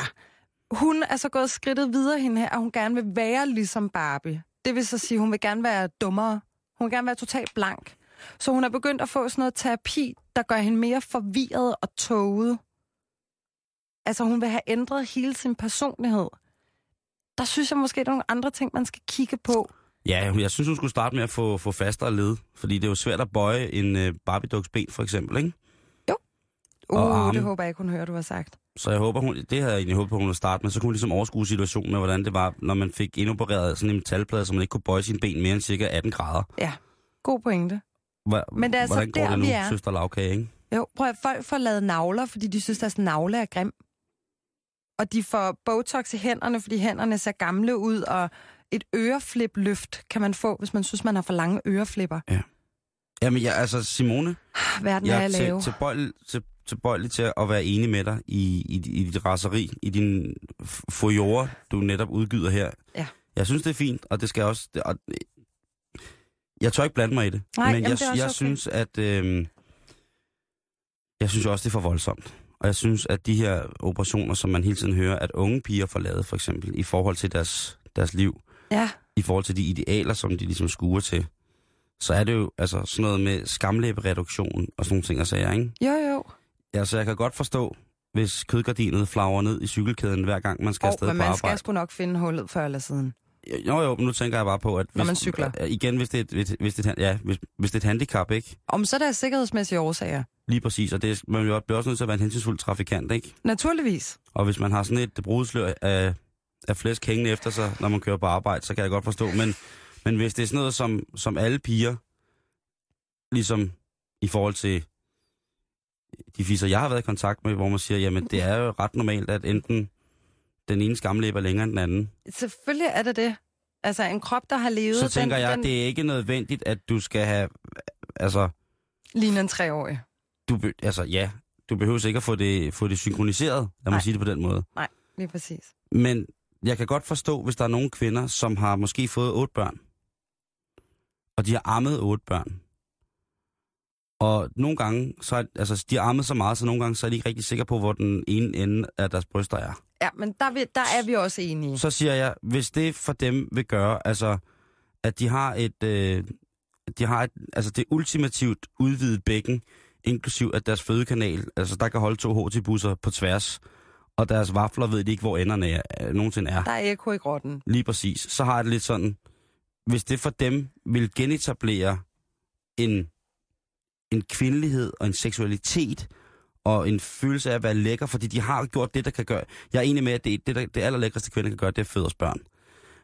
Hun er så gået skridtet videre hende her, at hun gerne vil være ligesom Barbie. Det vil så sige, at hun vil gerne være dummere. Hun vil gerne være totalt blank. Så hun er begyndt at få sådan noget terapi, der gør hende mere forvirret og tåget. Altså hun vil have ændret hele sin personlighed. Der synes jeg måske, der er nogle andre ting, man skal kigge på. Ja, jeg synes, hun skulle starte med at få, få fastere led. Fordi det er jo svært at bøje en øh, Barbie-duks ben, for eksempel, ikke? Og Uh, arme. det håber jeg ikke, hun hører, du har sagt. Så jeg håber, hun, det havde jeg egentlig håbet på, hun ville starte med. Så kunne hun ligesom overskue situationen med, hvordan det var, når man fik indopereret sådan en metalplade, så man ikke kunne bøje sine ben mere end cirka 18 grader. Ja, god pointe. Hva, Men det er altså hvordan går der, det nu, vi er. søster lavkage, ikke? Jo, prøv at folk får lavet navler, fordi de synes, at navle er grim. Og de får Botox i hænderne, fordi hænderne ser gamle ud, og et øreflip-løft kan man få, hvis man synes, man har for lange øreflipper. Jamen, jeg, altså, Simone, Verden jeg er at til, lave. tilbøjelig, til, tilbøjelig til at være enig med dig i, i, i dit raseri, i din f- fojore, du netop udgyder her. Ja. Jeg synes, det er fint, og det skal også... Det, og, jeg tør ikke blande mig i det, Nej, men jamen, jeg, det jeg okay. synes, at... Øh, jeg synes også, det er for voldsomt. Og jeg synes, at de her operationer, som man hele tiden hører, at unge piger får lavet, for eksempel, i forhold til deres, deres liv, Ja, i forhold til de idealer, som de ligesom skuer til, så er det jo altså sådan noget med skamlæbereduktion og sådan nogle ting og sager, ikke? jo jo. Ja, så jeg kan godt forstå, hvis kødgardinet flager ned i cykelkæden hver gang, man skal Og, afsted men på man arbejde. skal sgu nok finde hullet før eller siden. Jo, jo, men nu tænker jeg bare på, at hvis, Når man cykler. igen, hvis det, er et, hvis, hvis, det, er ja, hvis, hvis det er et handicap, ikke? Om så er der sikkerhedsmæssige årsager. Lige præcis, og det er, man jo- bliver også nødt til at være en hensynsfuld trafikant, ikke? Naturligvis. Og hvis man har sådan et brudslør af, af flæsk hængende efter sig, når man kører på arbejde, så kan jeg godt forstå. Men, Men hvis det er sådan noget, som, som alle piger, ligesom i forhold til de fisser, jeg har været i kontakt med, hvor man siger, jamen det er jo ret normalt, at enten den ene skamlæbe er længere end den anden. Selvfølgelig er det det. Altså en krop, der har levet... Så tænker den, jeg, den det er ikke nødvendigt, at du skal have, altså, ligner en treårig. du, be- altså ja, du behøver ikke at få det, få det synkroniseret, lad mig Nej. sige det på den måde. Lige præcis. Men jeg kan godt forstå, hvis der er nogle kvinder, som har måske fået otte børn, og de har ammet otte børn. Og nogle gange, så er, altså de har ammet så meget, så nogle gange så er de ikke rigtig sikre på, hvor den ene ende af deres bryster er. Ja, men der, vil, der er vi også enige. Så siger jeg, hvis det for dem vil gøre, altså at de har et, øh, de har et, altså det ultimativt udvidet bækken, inklusiv at deres fødekanal, altså der kan holde to HT-busser på tværs, og deres vafler ved de ikke, hvor enderne er, øh, nogensinde er. Der er ekko i grotten. Lige præcis. Så har jeg det lidt sådan, hvis det for dem vil genetablere en, en kvindelighed og en seksualitet og en følelse af at være lækker, fordi de har gjort det, der kan gøre... Jeg er enig med, at det, det, der, det allerlækreste kvinder kan gøre, det er at føde os børn.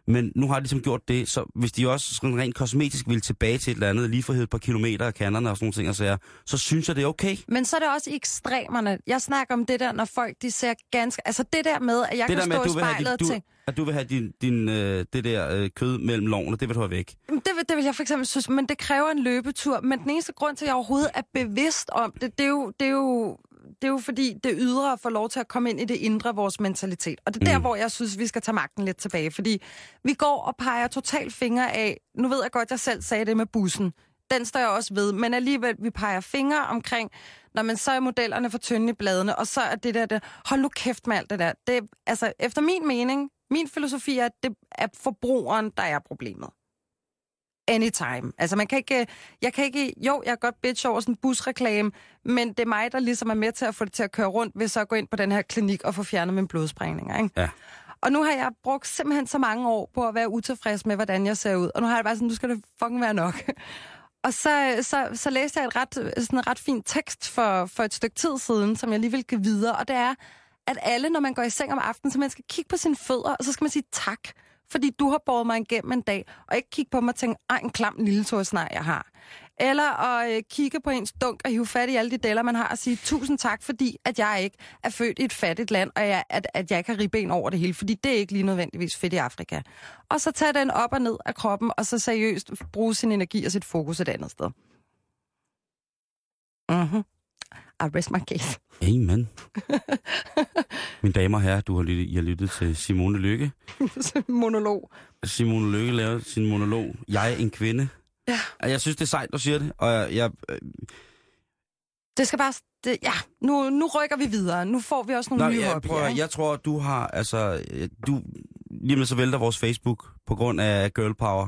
Men nu har de ligesom gjort det, så hvis de også sådan rent kosmetisk vil tilbage til et eller andet, lige få et par kilometer af kanderne og sådan nogle ting, og så, så synes jeg, det er okay. Men så er det også i ekstremerne. Jeg snakker om det der, når folk de ser ganske... Altså det der med, at jeg det kan med, stå i spejlet din, og du, at du vil have din, din, øh, det der øh, kød mellem lovene, det vil du have væk. "Jamen, Det vil, det vil jeg for eksempel synes, men det kræver en løbetur. Men den eneste grund til, at jeg overhovedet er bevidst om det, det er jo, det er jo, det er jo fordi, det ydre får lov til at komme ind i det indre vores mentalitet. Og det er der, Mm. hvor jeg synes, vi skal tage magten lidt tilbage. Fordi vi går og peger totalt fingre af... Nu ved jeg godt, jeg selv sagde det med bussen. Den står jeg også ved. Men alligevel, vi peger fingre omkring, når man så er modellerne for tynde i bladene, og så er det der, det, hold nu kæft med alt det der. Det, altså, efter min mening, min filosofi er, at det er forbrugeren, der er problemet anytime. Altså man kan ikke, jeg kan ikke, jo, jeg er godt bitch over sådan en busreklame, men det er mig, der ligesom er med til at få det til at køre rundt, ved så at gå ind på den her klinik og få fjernet mine blodsprængninger, ikke? Ja. Og nu har jeg brugt simpelthen så mange år på at være utilfreds med, hvordan jeg ser ud. Og nu har jeg bare sådan, nu skal det fucking være nok. Og så, så, så læste jeg et ret, sådan en ret fin tekst for, for et stykke tid siden, som jeg lige vil give videre. Og det er, at alle, når man går i seng om aftenen, så man skal kigge på sine fødder, og så skal man sige tak, fordi du har båret mig igennem en dag, og ikke kigge på mig og tænke, ej, en klam lille torsnegl, jeg har. Eller at øh, kigge på ens dunk og hive fat i alle de deller, man har, og sige tusind tak, fordi at jeg ikke er født i et fattigt land, og jeg, at, at jeg kan ribben over det hele, fordi det er ikke lige nødvendigvis fedt i Afrika. Og så tage den op og ned af kroppen, og så seriøst bruge sin energi og sit fokus et andet sted. Mhm. I rest my case. Amen. Mine damer og herrer, du har lyttet, I har lyttet til Simone Lykke. Monolog. Simone Lykke laver sin monolog. Jeg er en kvinde. Ja. Jeg synes, det er sejt, du siger det. Og jeg, jeg, øh, Det skal bare... Det, ja, nu, nu rykker vi videre. Nu får vi også nogle Nå, nye jeg, prøv, jeg tror, du har, altså, øh, du, lige med så vælter vores Facebook på grund af girl power.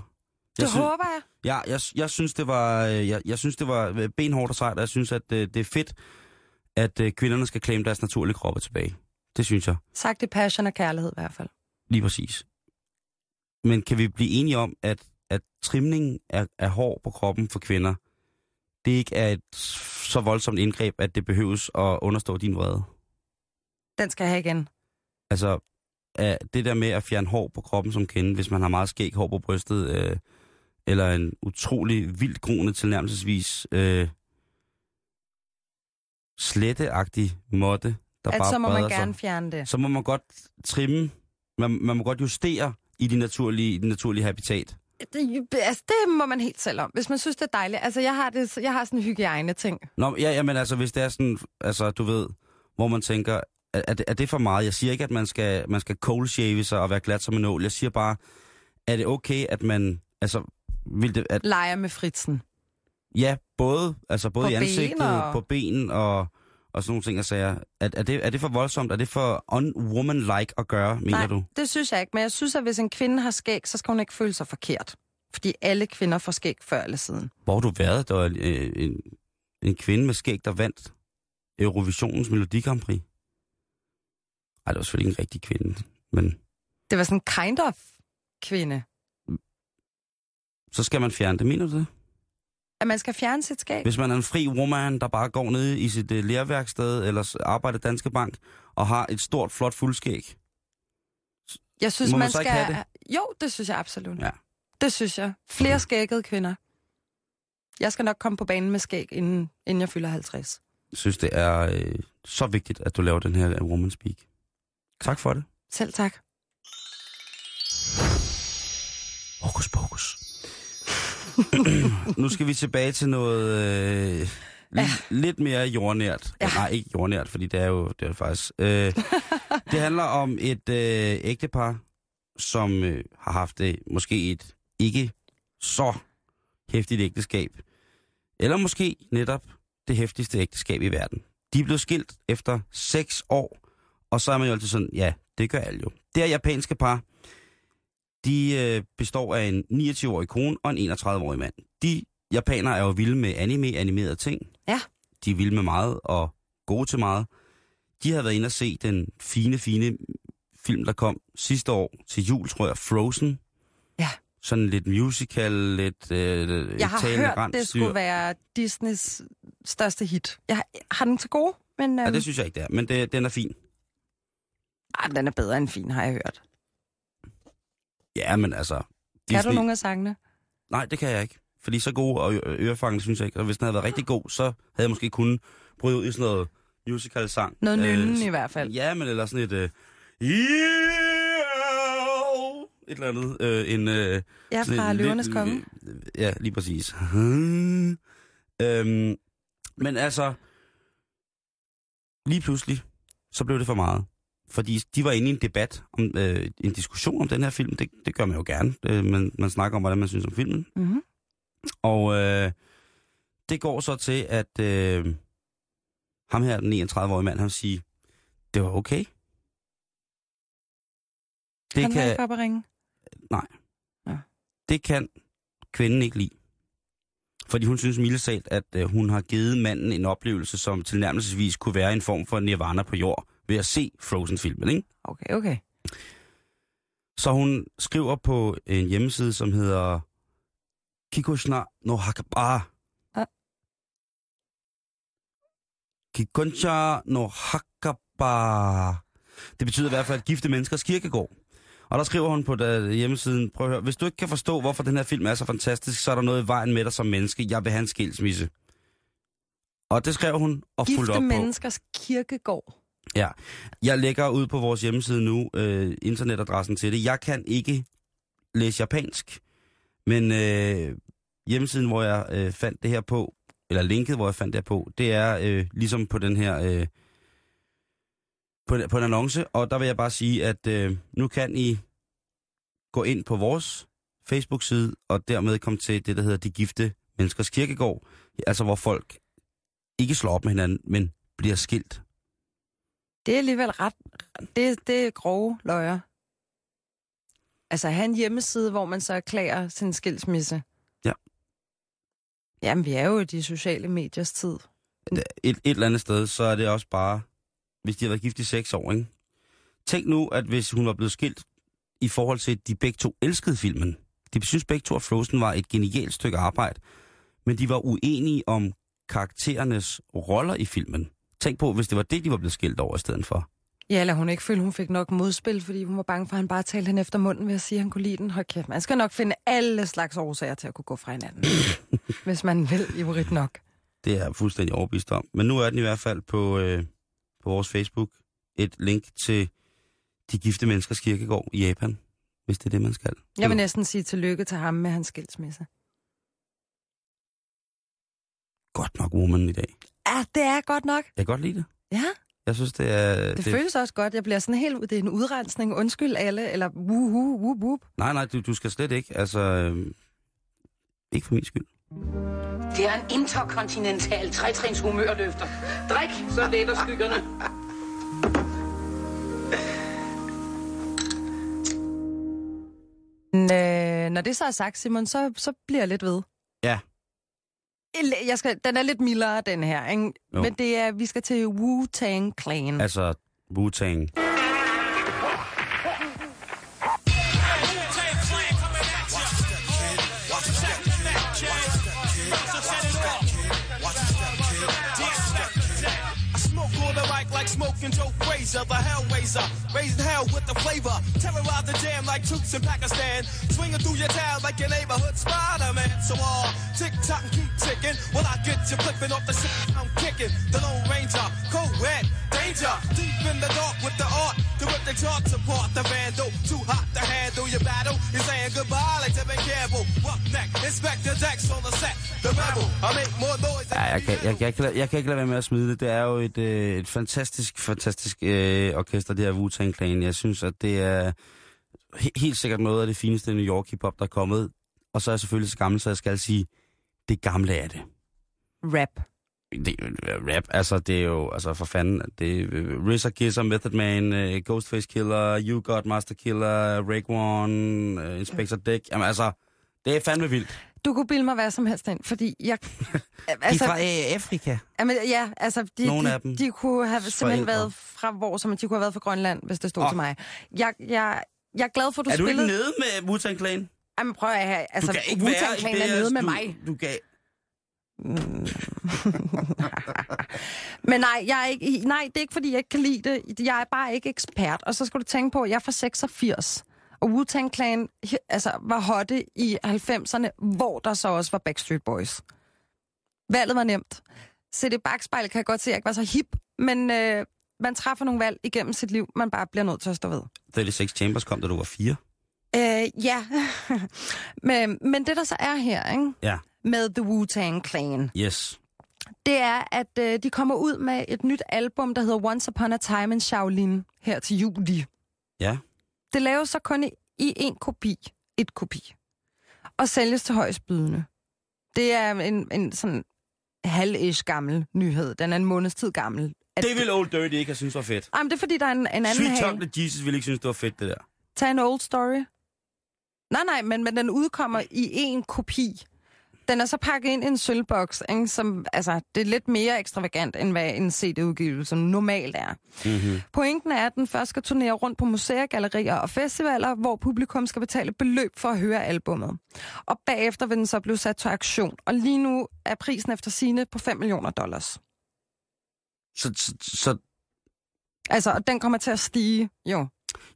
Det Jeg synes, håber jeg. jeg, jeg, jeg, synes, det var, øh, jeg, jeg synes, det var øh, benhårdt og sejt, og jeg synes, at øh, det er fedt, at øh, kvinderne skal claim deres naturlige kroppe tilbage. Det synes jeg, Sagt i passion og kærlighed i hvert fald. lige præcis. Men kan vi blive enige om, at, at trimning af, af hår på kroppen for kvinder, det ikke er et så voldsomt indgreb, at det behøves at understå din vrede? Den skal jeg have igen. Altså, er det der med at fjerne hår på kroppen som kende, hvis man har meget skæg hår på brystet, øh, eller en utrolig vildt groende tilnærmelsesvis øh, sletteagtig måtte, der At bare så må man gerne sig, fjerne det. så må man godt trimme, man, man må godt justere i de naturlige, i det naturlige habitat. Det, altså, det må man helt selv om, hvis man synes, det er dejligt. Altså, jeg har, det, jeg har sådan en hygiejne-ting. Nå, ja, ja, men altså, hvis det er sådan, altså, du ved, hvor man tænker, er, er, det, er det for meget? Jeg siger ikke, at man skal, man skal cold shave sig og være glat som en ål. Jeg siger bare, er det okay, at man, altså, vil det, at, Leger med fritsen. Ja, både, altså både På i ben ansigtet, og- på ben og, og sådan nogle ting, jeg siger. Er, er, det, er det for voldsomt? Er det for unwoman-like at gøre, mener Nej, du? det synes jeg ikke. Men jeg synes, at hvis en kvinde har skæg, så skal hun ikke føle sig forkert. Fordi alle kvinder får skæg før eller siden. Hvor har du været? Der var øh, en, en kvinde med skæg, der vandt Eurovisionens Melodi Grand Prix. Ej, det var selvfølgelig ikke en rigtig kvinde, men Det var sådan en kind of kvinde. så skal man fjerne det, mener du det? At man skal fjerne sit skæg. Hvis man er en fri woman, der bare går ned i sit uh, lærværksted eller arbejder i Danske Bank og har et stort, flot fuldskæg. Jeg synes, Må man man så skal... ikke have Jo, det synes jeg absolut. Ja. Det synes jeg. Flere skæggede kvinder. Jeg skal nok komme på banen med skæg, inden, inden jeg fylder 50. Jeg synes, det er øh, så vigtigt, at du laver den her Woman Speak. Tak for det. Selv tak. Hokus pokus. nu skal vi tilbage til noget øh, ja. lidt mere jordnært. Ja. Nej, ikke jordnært, fordi det er jo det er det faktisk. Øh, det handler om et øh, ægtepar, som øh, har haft det, måske et ikke så hæftigt ægteskab. Eller måske netop det hæftigste ægteskab i verden. De er blevet skilt efter seks år, og så er man jo altid sådan, ja, det gør alle jo. Det er japanske par, de øh, består af en 29-årig kone og en 31-årig mand. De japanere er jo vilde med anime, animerede ting. Ja. De er vilde med meget og gode til meget. De har været inde og se den fine, fine film, der kom sidste år til jul, tror jeg, Frozen. Ja. Sådan lidt musical, lidt øh, Jeg har hørt, det rensdyr. skulle være Disneys største hit. Jeg har, har den til gode, men Ja, øhm, det synes jeg ikke, det er, men det, den er fin. ej, den er bedre end fin, har jeg hørt. Ja, men altså... Kan du nogle af sangene? Nej, det kan jeg ikke. Fordi så god og ørefangende synes jeg ikke. Og hvis den havde været rigtig god, så havde jeg måske kunnet bryde ud i sådan noget musical-sang. Noget nynne s- i hvert fald. Ja, men eller sådan et... Øh, yeah! et eller andet. Øh, en, øh, Ja, fra Løvernes Konge. øh, Ja, lige præcis. øhm, men altså... Lige pludselig, så blev det for meget. Fordi de var inde i en debat, om øh, en diskussion om den her film. Det, det gør man jo gerne. Øh, man, man snakker om, hvordan man synes om filmen. Mm-hmm. Og øh, det går så til, at øh, ham her, den 31-årige mand, han siger, det var okay. Det Han kan, ikke at ringe. det kan kvinden ikke lide. Fordi hun synes mildesalt, at øh, hun har givet manden en oplevelse, som tilnærmelsesvis kunne være en form for nirvana på jord, ved at se Frozen-filmen, ikke? Okay, okay. Så hun skriver på en hjemmeside, som hedder Kikoshna no Hakaba. Ah. Kikoncha no Hakaba. Det betyder i hvert fald gifte menneskers kirkegård. Og der skriver hun på der hjemmesiden, prøv at høre, hvis du ikke kan forstå, hvorfor den her film er så fantastisk, så er der noget i vejen med dig som menneske. Jeg vil have en skilsmisse. Og det skrev hun og fulgte Gifte op på. menneskers kirkegård. Ja, jeg lægger ud på vores hjemmeside nu øh, internetadressen til det. Jeg kan ikke læse japansk, men øh, hjemmesiden, hvor jeg øh, fandt det her på, eller linket, hvor jeg fandt det her på, det er øh, ligesom på den her, øh, på, på en annonce, og der vil jeg bare sige, at øh, nu kan I gå ind på vores Facebook-side, og dermed komme til det, der hedder De Gifte Menneskers Kirkegård, altså hvor folk ikke slår op med hinanden, men bliver skilt. Det er alligevel ret... Det, det er grove løjer. Altså have en hjemmeside, hvor man så erklærer sin skilsmisse. Ja. Jamen, vi er jo i de sociale mediers tid. et, et eller andet sted, så er det også bare, hvis de har været gift i seks år, ikke? Tænk nu, at hvis hun var blevet skilt i forhold til, at de begge to elskede filmen. De synes begge to, at Frozen var et genialt stykke arbejde, men de var uenige om karakterernes roller i filmen. Tænk på, hvis det var det, de var blevet skilt over i stedet for. Ja, eller hun ikke følte, hun fik nok modspil, fordi hun var bange for, at han bare talte hende efter munden ved at sige, at han kunne lide den. Hold kæft, man skal nok finde alle slags årsager til at kunne gå fra hinanden. hvis man vil ivrigt nok. Det er jeg fuldstændig overbevist om. Men nu er den i hvert fald på, øh, på vores Facebook et link til de gifte menneskers kirkegård i Japan, hvis det er det, man skal. Jeg vil næsten sige tillykke til ham med hans skilsmisse. Godt nok woman i dag. Ja, det er godt nok. Jeg kan godt lide det. Ja, Jeg synes, det er... det, det føles også godt. Jeg bliver sådan helt... Det er en udrensning. Undskyld alle, eller wuhu, wup, wup. Nej, nej, du, du skal slet ikke. Altså, øh, ikke for min skyld. Det er en interkontinental trætrins humørløfter. Drik, så letter skyggerne. Men, øh, når det så er sagt, Simon, så, så bliver jeg lidt ved. Ja. Jeg skal, den er lidt mildere, den her. Ikke? Jo. Men det er, vi skal til Wu-Tang Clan. Altså, Wu-Tang. Like Joe Frazier, the. Raising hell with the flavor. Terrorize the jam like troops in Pakistan. Swinging through your town like your neighborhood Spider-Man. So all uh, tick tock and keep ticking. When I get you flipping off the shit I'm kicking. The Lone Ranger, co-ed, danger. Deep in the dark with the art. To rip the charts apart. The vandal, too hot to handle your battle. You're saying goodbye like to be careful. Roughneck, Inspector Dex on the set. The rebel, I make more noise than Ja, jeg kan, jeg, jeg, kan, jeg kan ikke lade være med at smide det. Det er jo et, øh, et fantastisk, fantastisk øh, orkester, det her Wu-Tang Clan. Jeg synes, at det er he- helt sikkert noget af det fineste New York hiphop, der er kommet. Og så er jeg selvfølgelig så gammel, så jeg skal sige, det gamle er det. Rap. Det rap, altså det er jo, altså for fanden, det er øh, RZA, Kisser, Method Man, uh, Ghostface Killer, You Got Master Killer, Rake One, uh, Inspector Dick, jamen altså, det er fandme vildt. Du kunne bilde mig hvad som helst ind, fordi jeg... De er fra øh, Afrika. Jamen, ja, altså, de, Nogle de, af dem. de kunne have simpelthen Forældre. været fra hvor, som de kunne have været fra Grønland, hvis det stod oh. til mig. Jeg, jeg, jeg er glad for, at du er du spillede... ikke nede med Wu-Tang Clan? Jamen, prøv at have... Altså, Wu-Tang Clan er nede med mig. Du kan... Men nej, jeg er ikke, nej, det er ikke, fordi jeg ikke kan lide det. Jeg er bare ikke ekspert. Og så skal du tænke på, at jeg er fra 86. Og Wu-Tang Clan altså, var hotte i 90'erne, hvor der så også var Backstreet Boys. Valget var nemt. Se det bagspejl kan jeg godt se, at jeg ikke var så hip, men øh, man træffer nogle valg igennem sit liv, man bare bliver nødt til at stå ved. 36 Chambers kom, da du var fire. Øh, ja, men, men det der så er her, ikke? Ja, med The Wu-Tang Clan, yes. det er, at øh, de kommer ud med et nyt album, der hedder Once Upon a Time in Shaolin, her til juli. Ja, Det laves så kun i, i en kopi, et kopi, og sælges til højstbydende. Det er en, en sådan halv gammel nyhed. Den er en måneds tid gammel. At, det ville Old Dirty ikke have synes var fedt. Jamen, det er fordi, der er en, en anden Sweet hage. Chocolate Jesus ville ikke synes, det var fedt, det der. Tag en old story. Nej, nej, men, men den udkommer i en kopi. Den er så pakket ind i en sølvboks, ikke? som, altså, det er lidt mere ekstravagant, end hvad en CD-udgivelse normalt er. Mm-hmm. Pointen er, at den først skal turnere rundt på museer, gallerier og festivaler, hvor publikum skal betale beløb for at høre albummet. Og bagefter vil den så blive sat til aktion. Og lige nu er prisen efter sine på 5 millioner dollars. Så, så, så Altså, og den kommer til at stige, jo.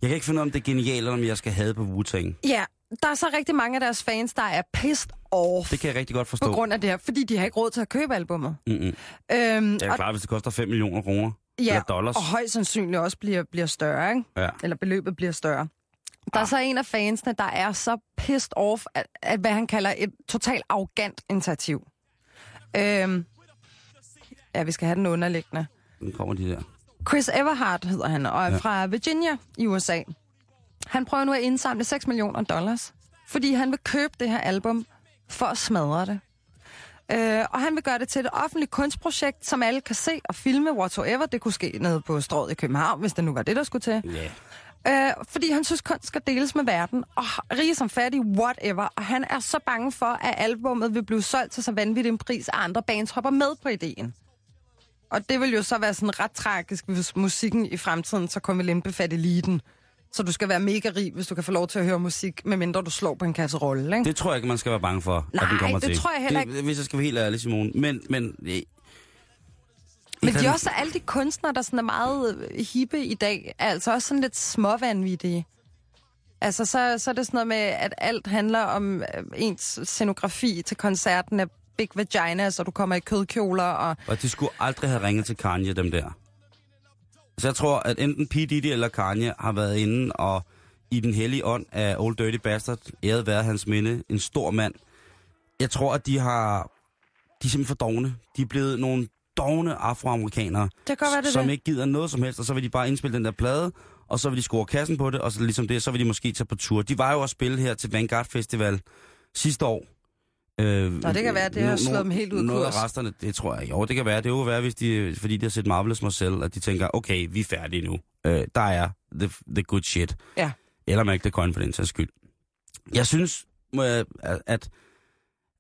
jeg kan ikke finde ud af, om det er genialt, eller om jeg skal have på Wu-Tang. Ja, der er så rigtig mange af deres fans, der er pissed off Det kan jeg rigtig godt forstå. på grund af det her, fordi de har ikke råd til at købe albummet. Mm-mm. Øhm, Det er klart, hvis det koster 5 millioner kroner. ja, eller dollars. og højst sandsynligt også bliver, bliver større, ikke? Ja. eller beløbet bliver større. Der er så en af fansene, der er så pissed off, at, at hvad han kalder et totalt arrogant initiativ. Øhm, ja, vi skal have den underliggende. Nu kommer de der. Chris Everhart hedder han, og er Ja. ja. fra Virginia i USA. Han prøver nu at indsamle 6 millioner dollars, fordi han vil købe det her album for at smadre det. Øh, og han vil gøre det til et offentligt kunstprojekt, som alle kan se og filme whatsoever. Det kunne ske nede på strået i København, hvis det nu var det, der skulle til. Ja. Øh, fordi han synes, kunst skal deles med verden. Og rige som fattig, whatever. Og han er så bange for, at albummet vil blive solgt til så vanvittig en pris, at andre bands hopper med på ideen. Og det vil jo så være sådan ret tragisk, hvis musikken i fremtiden så kun vil indbefatte eliten. Så du skal være mega rig, hvis du kan få lov til at høre musik, medmindre du slår på en kasse rolle, ikke? Det tror jeg ikke, man skal være bange for, at Nej, den kommer det til. tror jeg heller Det, hvis jeg skal være helt ærlig, Simone. Men, men øh, Men de er også alle de kunstnere, der sådan er meget øh, hippe i dag, er altså også sådan lidt småvanvittige. Altså, så, så er det sådan noget med, at alt handler om øh, ens scenografi til koncerten af Big Vagina, så du kommer i kødkjoler og... Og de skulle aldrig have ringet til Kanye, dem der. Så jeg tror, at enten P. Diddy eller Kanye har været inde og i den hellige ånd af Old Dirty Bastard, æret være hans minde, en stor mand. Jeg tror, at de har... De er simpelthen for dogne. De er blevet nogle dogne afroamerikanere, Det være, det som det. ikke gider noget som helst, og så vil de bare indspille den der plade, og så vil de score kassen på det, og så ligesom det, så vil de måske tage på tur. De var jo at spille her til Vanguard Festival sidste år. Øh, Nå, det kan være, det har slået dem helt ud Noget kurs. af resterne, det tror jeg. Jo, det kan være. Det jo være, hvis de, fordi de har set Marvelous Marcel, at de tænker, okay, vi er færdige nu. Øh, der er the, the good shit. Ja. Eller Mac the Coin for den sags skyld. Jeg synes, må jeg, at,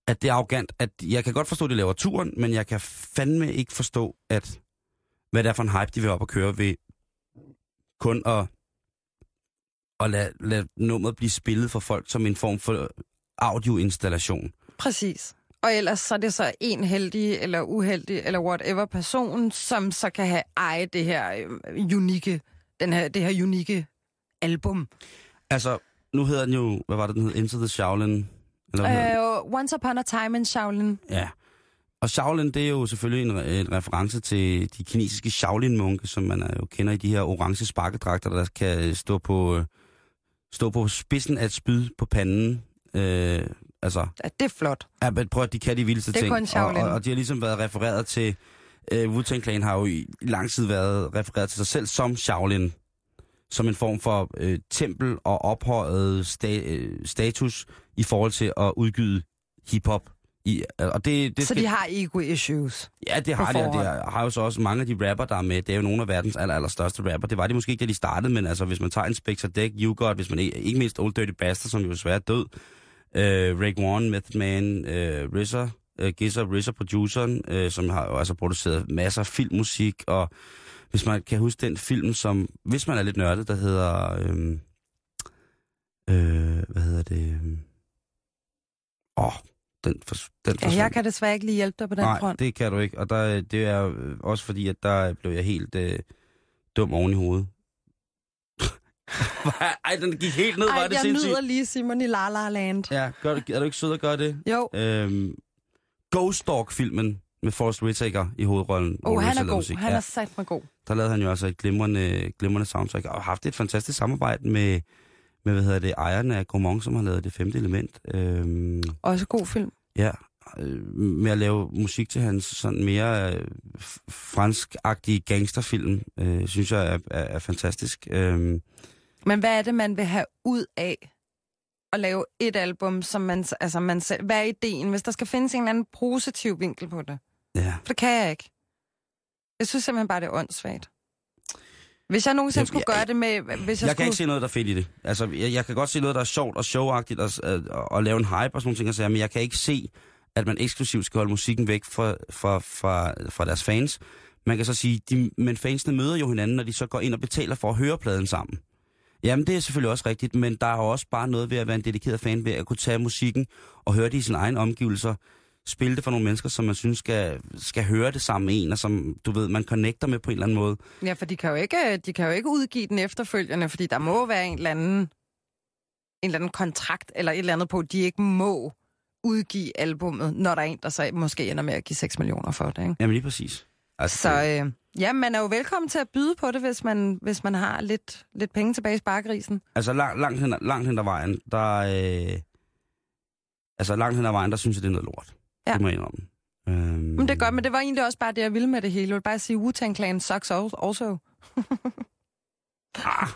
at det er arrogant, at jeg kan godt forstå, at de laver turen, men jeg kan fandme ikke forstå, at hvad det er for en hype, de vil op og køre ved kun at, at lade, lade nummeret blive spillet for folk som en form for audioinstallation. Præcis. Og ellers så er det så en heldig eller uheldig eller whatever person, som så kan have eje det her øh, unikke, den her, det her unikke album. Altså, nu hedder den jo, hvad var det, den hed? Into the Shaolin? Eller? Øh, Once Upon a Time in Shaolin. Ja. Og Shaolin, det er jo selvfølgelig en, en reference til de kinesiske Shaolin-munke, som man er jo kender i de her orange sparkedragter, der kan stå på, øh, stå på spidsen af et spyd på panden. Øh, altså, Ja, det er flot. ja, men prøv at de kan de vildeste Det ting. Og, og, og de har ligesom været refereret til... Øh, Wu-Tang Clan har jo i lang tid været refereret til sig selv som Shaolin. Som en form for øh, tempel og ophøjet sta- øh, status i forhold til at udgyde hiphop. I, og det, det Så de har ego-issues. Ja, det har de, og det har jo så også mange af de rapper, der er med. Det er jo nogle af verdens aller, aller største rapper. Det var de måske ikke, da de startede, men altså, hvis man tager en Spectre Deck, You Got, hvis man ikke, ikke mindst Old Dirty Bastard, som jo desværre er død, øh, Rick Warren, Method Man, øh, RZA, øh, Gizzer, RZA produceren, øh, som har jo altså produceret masser af filmmusik, og hvis man kan huske den film, som, hvis man er lidt nørdet, der hedder, øh, øh, hvad hedder det, øh, åh, den, for, den Ja, jeg kan desværre ikke lige hjælpe dig på den Nej, front. det kan du ikke. Og der, det er øh, også fordi, at der blev jeg helt øh, dum oven i hovedet. Ej, den gik helt ned, var Ej, det jeg sindssygt. nyder lige Simon i La La Land. Ja, gør, du- er du ikke sød at gøre det? Jo, Øhm, Ghost Dog-filmen med Forrest Whitaker i hovedrollen. oh, hvor han er lavede god. Han er sat med god. Der lavede han jo altså et glimrende, glimrende soundtrack, og har haft et fantastisk samarbejde med, med hvad hedder det, ejerne af Gaumont, som har lavet det femte element. Øhm, Også god film. Ja, øh, med at lave musik til hans sådan mere øh, f- fransk-agtige gangsterfilm, øh, synes jeg er, er, er fantastisk. Øh, Men hvad er det, man vil have ud af at lave et album, som man, altså man selv, hvad er ideen, hvis der skal findes en eller anden positiv vinkel på det? ja. For det kan jeg ikke. Jeg synes simpelthen bare, det er åndssvagt. Hvis jeg nogensinde skulle jeg- gøre det med... Hvis jeg, Jeg, jeg skulle... kan ikke se noget, der er fedt i det. Altså, jeg, jeg kan godt se noget, der er sjovt og showagtigt og, og, og lave en hype og sådan nogle ting, men jeg kan ikke se, at man eksklusivt skal holde musikken væk fra, fra, fra, fra deres fans. Man kan så sige, de, men fansene møder jo hinanden, når de så går ind og betaler for at høre pladen sammen. Jamen, det er selvfølgelig også rigtigt, men der er jo også bare noget ved at være en dedikeret fan, ved at kunne tage musikken og høre det i sine egne omgivelser, spille det for nogle mennesker, som man synes skal, skal høre det sammen med en, og som, du ved, man connecter med på en eller anden måde. Ja, for de kan, jo ikke, de kan jo ikke udgive den efterfølgende, fordi der må være en eller anden, en eller anden kontrakt eller et eller andet på, de ikke må udgive albummet, når der er en, der så måske ender med at give 6 millioner for det. Ikke? Jamen lige præcis. Altså, Så øh, ja, man er jo velkommen til at byde på det, hvis man, hvis man har lidt, lidt penge tilbage i sparkrisen. Altså lang, langt, hen, langt hen ad vejen, der... Øh, altså langt hen ad vejen, der synes jeg, det er noget lort. Ja. Det må jeg indrømme. Øhm, Men det er godt, men det var egentlig også bare det, jeg ville med det hele. Jeg vil bare sige, Wu-Tang Clan sucks al- also. Ah,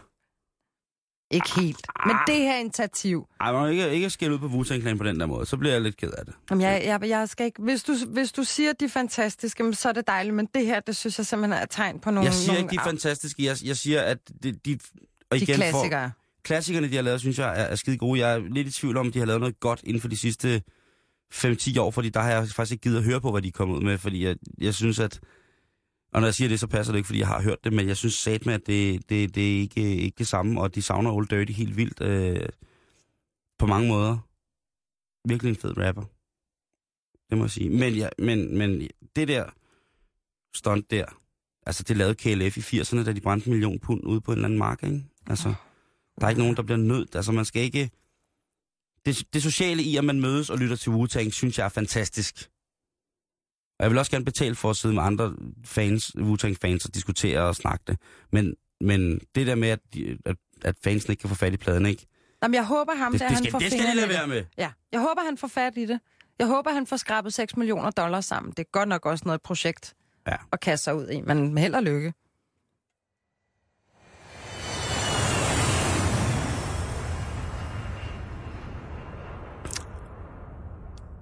Ikke helt. Men det her initiativ, ej, man ikke, ikke skælde ud på wu Clan på den der måde. Så bliver jeg lidt ked af det. Jamen, jeg, jeg, jeg skal ikke... Hvis du, hvis du siger, at de er fantastiske, så er det dejligt, men det her, det synes jeg simpelthen er tegn på nogle... Jeg siger nogle, ikke, de er fantastiske. Jeg, jeg siger, at de... de og de igen, klassikere. For, klassikerne, de har lavet, synes jeg, er, er skide gode. Jeg er lidt i tvivl om, de har lavet noget godt inden for de sidste 5-10 år, fordi der har jeg faktisk ikke givet at høre på, hvad de er kommet ud med, fordi jeg, jeg synes, at... Og når jeg siger det, så passer det ikke, fordi jeg har hørt det, men jeg synes sat med, at det, det, det er ikke, ikke det samme, og de savner Old Dirty helt vildt øh, på mange måder. Virkelig en fed rapper. Det må jeg sige. Men, ja, men, men det der stunt der, altså det lavede KLF i 80'erne, da de brændte en million pund ude på en eller anden mark, ikke? Altså, der er ikke nogen, der bliver nødt. Altså, man skal ikke... Det, det sociale i, at man mødes og lytter til Wu-Tang, synes jeg er fantastisk. Og jeg vil også gerne betale for at sidde med andre fans, Wu-Tang-fans og diskutere og snakke det. Men, men det der med, at, at, at fansene ikke kan få fat i pladen, ikke? Jamen, jeg håber ham, Det, der, det, han skal, får det skal de lade være med. Ja, jeg håber, han får fat i det. Jeg håber, han får skrabet 6 millioner dollars sammen. Det er godt nok også noget projekt Ja. at kaste sig ud i, men held og lykke.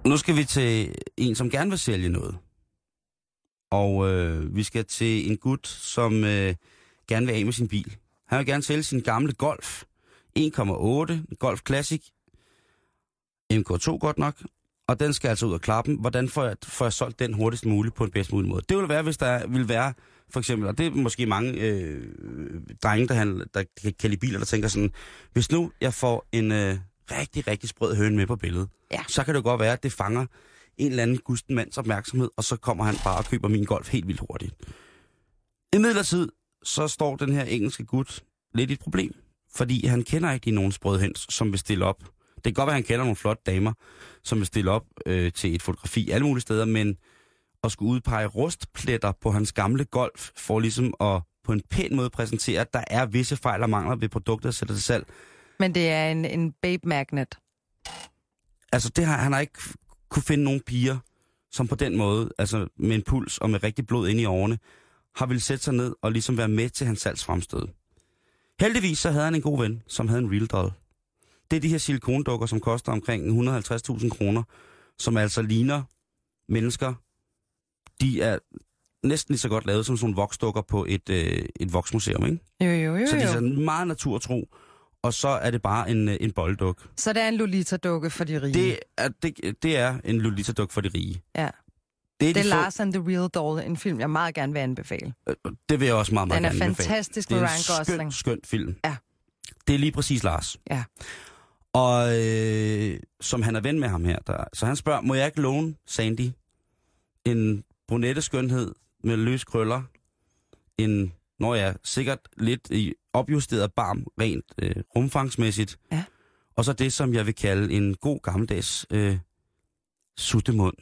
Nu skal vi til en, som gerne vil sælge noget. Og øh, vi skal til en gut, som øh, gerne vil af med sin bil. Han vil gerne sælge sin gamle Golf. 1,8 Golf Classic. MK2 godt nok. Og den skal altså ud af klappen. Hvordan får jeg, får jeg solgt den hurtigst muligt på en bedst mulig måde? Det vil være, hvis der vil være, for eksempel, og det er måske mange øh, drenge, der, handler, der kan, kan lide biler, der tænker sådan, hvis nu jeg får en øh, rigtig, rigtig sprød høne med på billedet, Ja. så kan det godt være, at det fanger en eller anden gusten mands opmærksomhed, og så kommer han bare og køber min golf helt vildt hurtigt. I midlertid, så står den her engelske gut lidt i et problem, fordi han kender ikke nogen sprødhens, som vil stille op. Det kan godt være, at han kender nogle flotte damer, som vil stille op øh, til et fotografi alle mulige steder, men at skulle udpege rustpletter på hans gamle golf, for ligesom at på en pæn måde præsentere, at der er visse fejl og mangler ved produkter, der sætter til salg. Men det er en, en babe magnet. Altså, det har, han har ikke kunne finde nogen piger, som på den måde, altså med en puls og med rigtig blod ind i årene, har ville sætte sig ned og ligesom være med til hans salgsfremstød. Heldigvis så havde han en god ven, som havde en real doll. Det er de her silikondukker, som koster omkring 150.000 kroner, som altså ligner mennesker. De er næsten lige så godt lavet som sådan nogle voksdukker på et, øh, et voksmuseum, ikke? Jo, jo, jo, Så de er jo. sådan meget naturtro, og så er det bare en, øh, en boldduk. Så det er en Lolita-dukke for de rige. Det er, det, det er en Lolita-duk for de rige. ja. Det er, Det er de Lars and the Real Doll, en film, jeg meget gerne vil anbefale. få, øh, det vil jeg også meget, meget Den er gerne anbefale. fantastisk Det med er Ryan en skøn, Gosling. skøn film. Ja. Det er lige præcis Lars. Ja. Og øh, som han er ven med ham her, der, så han spørger, må jeg ikke låne Sandy en brunette skønhed med løs krøller, en, når jeg sikkert lidt i opjusteret barm, rent øh, rumfangsmæssigt, Ja. og så det, som jeg vil kalde en god gammeldags øh, suttemund.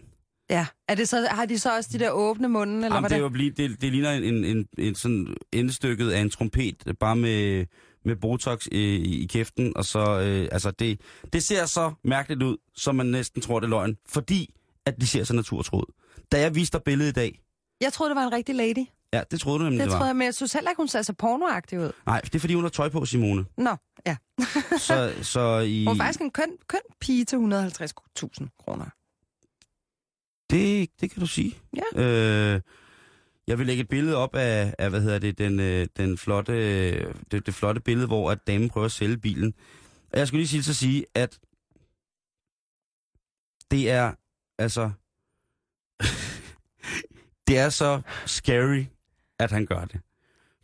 Ja. Er det så, har de så også de der åbne munden, eller Jamen, hvad det, jo blive, det, det ligner en, en, en, en sådan endestykket af en trompet, bare med, med botox i, i kæften, og så, øh, altså det, det ser så mærkeligt ud, som man næsten tror, det er løgn, fordi at de ser så naturtroet. Da jeg viste dig billedet i dag, Jeg troede, det var en rigtig lady. Ja, det troede du nemlig, Det det, var. troede jeg, men jeg synes heller ikke, hun ser så pornoagtig ud. Nej, det er fordi, hun har tøj på, Simone. Nå, ja. Så, så i, Hun er faktisk en køn, køn pige til 150.000 kroner. det, det kan du sige. Ja. Øh, jeg vil lægge et billede op af, af hvad hedder det, den, øh, den flotte, det, det flotte billede, hvor at damen prøver at sælge bilen. Og jeg skulle lige sige så sige, at det er, altså, det er så scary, at han gør det.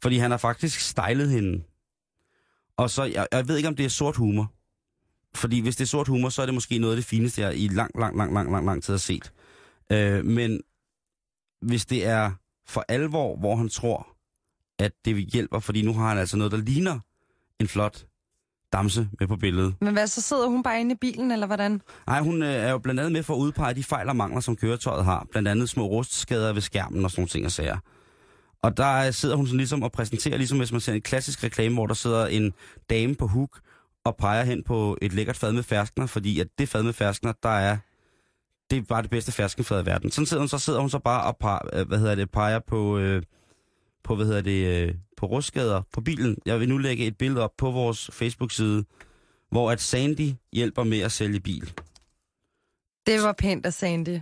Fordi han har faktisk stylet hende. Og så, jeg, jeg ved ikke, om det er sort humor. Fordi hvis det er sort humor, så er det måske noget af det fineste, jeg i lang, lang, lang, lang, lang, lang tid har set. Øh, men hvis det er for alvor, hvor han tror, at det hjælper, fordi nu har han altså noget, der ligner en flot damse med på billedet. Men hvad, så sidder hun bare inde i bilen, eller hvordan? Nej, hun øh, er jo blandt andet med for at udpege de fejl og mangler, som køretøjet har. Blandt andet små rustskader ved skærmen og sådan nogle ting og sager. Og der sidder hun sådan ligesom og præsenterer, ligesom hvis man ser en klassisk reklame, hvor der sidder en dame på hook og peger hen på et lækkert fad med ferskner, fordi at det fad med ferskner, der er, det er bare det bedste ferskenfad i verden. Sådan sidder hun, så sidder hun så bare og peger, øh, hvad hedder det, peger på, øh, på, hvad hedder det, øh, på rustskader på bilen. Jeg vil nu lægge et billede op på vores Facebook-side, hvor at Sandy hjælper med at sælge bil. Det var pænt af Sandy.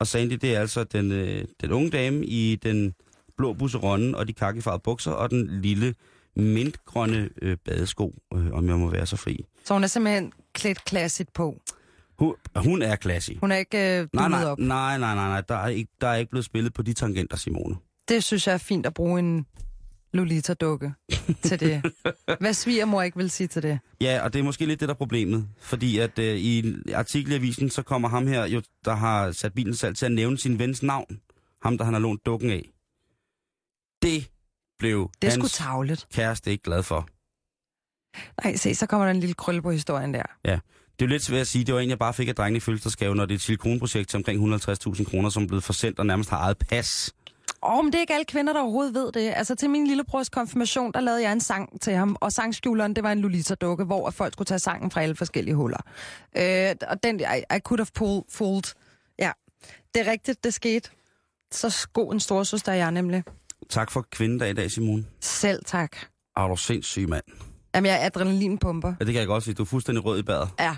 Og Sandy, det er altså den, øh, den unge dame i den blå busseronne og de kakkefarvede bukser og den lille mintgrønne øh, badesko, øh, om jeg må være så fri. Så hun er simpelthen klædt klassigt på. Hun, hun er classy. Hun er ikke øh, Nej, nej, op. nej, nej, nej, nej. Der, er ikke, der er ikke blevet spillet på de tangenter, Simone. Det synes jeg er fint at bruge en Lolita-dukke til det. Hvad svigermor ikke vil sige til det? Ja, og det er måske lidt det, der er problemet. Fordi at øh, i artikel i avisen, så kommer ham her, jo, der har sat bilen salg til at nævne sin vens navn. Ham, der han har lånt dukken af. Det blev Det hans tavlet. kæreste ikke glad for. Nej, se, så kommer der en lille krølle på historien der. Det er jo lidt svært at sige. Det var en, jeg bare fik af drengene i fødselsdagsgave, når det er et silikonprojekt til omkring 150.000 kroner, som er blevet forsendt og nærmest har eget pas. Åh, oh, men det er ikke alle kvinder, der overhovedet ved det. Altså til min lillebrors konfirmation, der lavede jeg en sang til ham, og sangskjuleren, det var en Lolita-dukke, hvor folk skulle tage sangen fra alle forskellige huller. Øh, og den, I, I could have pulled, fooled. Ja, det er rigtigt, det skete. Så god en storsøster er jeg nemlig. Tak for kvindedag i dag, Simone. Selv tak. Er du sindssyg, mand? Jamen, jeg er adrenalinpumper. Ja, det kan jeg godt sige. Du er fuldstændig rød i badet. Ja,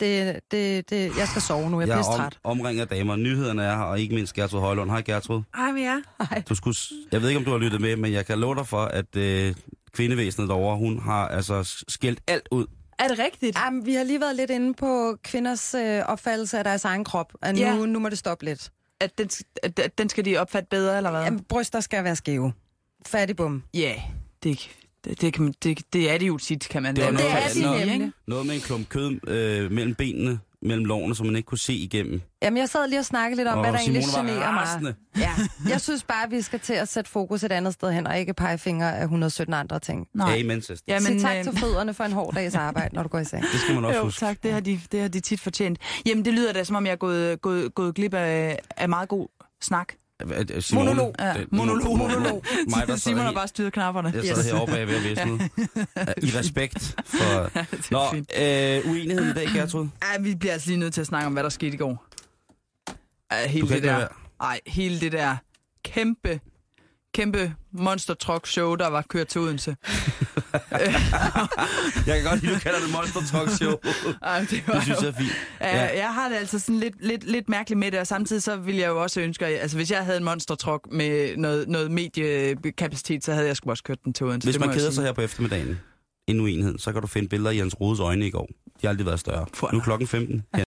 det, det, det, jeg skal sove nu. Jeg, Jeg bliver er træt. om, omringet af damer. Nyhederne er her, og ikke mindst Gertrud Højlund. Hej, Gertrud. Hej med jer. Du skulle, jeg ved ikke, om du har lyttet med, men jeg kan love dig for, at øh, kvindevæsenet derovre, hun har altså skældt alt ud. Er det rigtigt? Jamen, vi har lige været lidt inde på kvinders øh, opfattelse af deres egen krop, og nu, Ja. nu må det stoppe lidt. At den, at, at den skal de opfatte bedre, eller hvad? Jamen, bryster skal være skæve. Fattigbum. Ja, det, det, det, kan, man- det, det er det jo tit, kan man Det var noget fald er de sige, nemlig. Noget med en klump kød øh, mellem benene, mellem lovene, som man ikke kunne se igennem. Jamen, jeg sad lige og snakkede lidt om, hvad der Simone egentlig generer mig. Ja, jeg synes bare, at vi skal til at sætte fokus et andet sted hen, og ikke pege fingre af 117 andre ting. Nej. Amen, søster. Ja, Sig men, tak øh, til fødderne for en hård dags arbejde, når du går i seng. Det skal man også Jo, huske. tak. Det har, de, det har de tit fortjent. Jamen, det lyder da, som om jeg er gået, gået, gået glip af, af meget god snak. Øh, øh, Simone, Monolog. Ja, det- monolog, monolog. Mig, der Simon har bare styret knapperne. Jeg sad heroppe bag ved at visne. I respekt for... Nå, øh, uenigheden i dag, Gertrud? Ja, vi bliver altså lige nødt til at snakke om, hvad der skete i går. Ja, hele Du kan det der, ej, hele det der kæmpe, kæmpe monster truck show, der var kørt til Odense. Jeg kan godt lide, du kalder det Monster Talk Show. Ej, det, var Det synes jeg er fint. Ja, jeg har det altså sådan lidt, lidt, lidt mærkeligt med det, og samtidig så ville jeg jo også ønske, at- altså hvis jeg havde en monster truck med noget, noget mediekapacitet, så havde jeg sgu også kørt den til Odense. Hvis man keder sig her på eftermiddagen, en uenighed, så kan du finde billeder i Jens Rodes øjne i går. De har aldrig været større. Nu er klokken 15.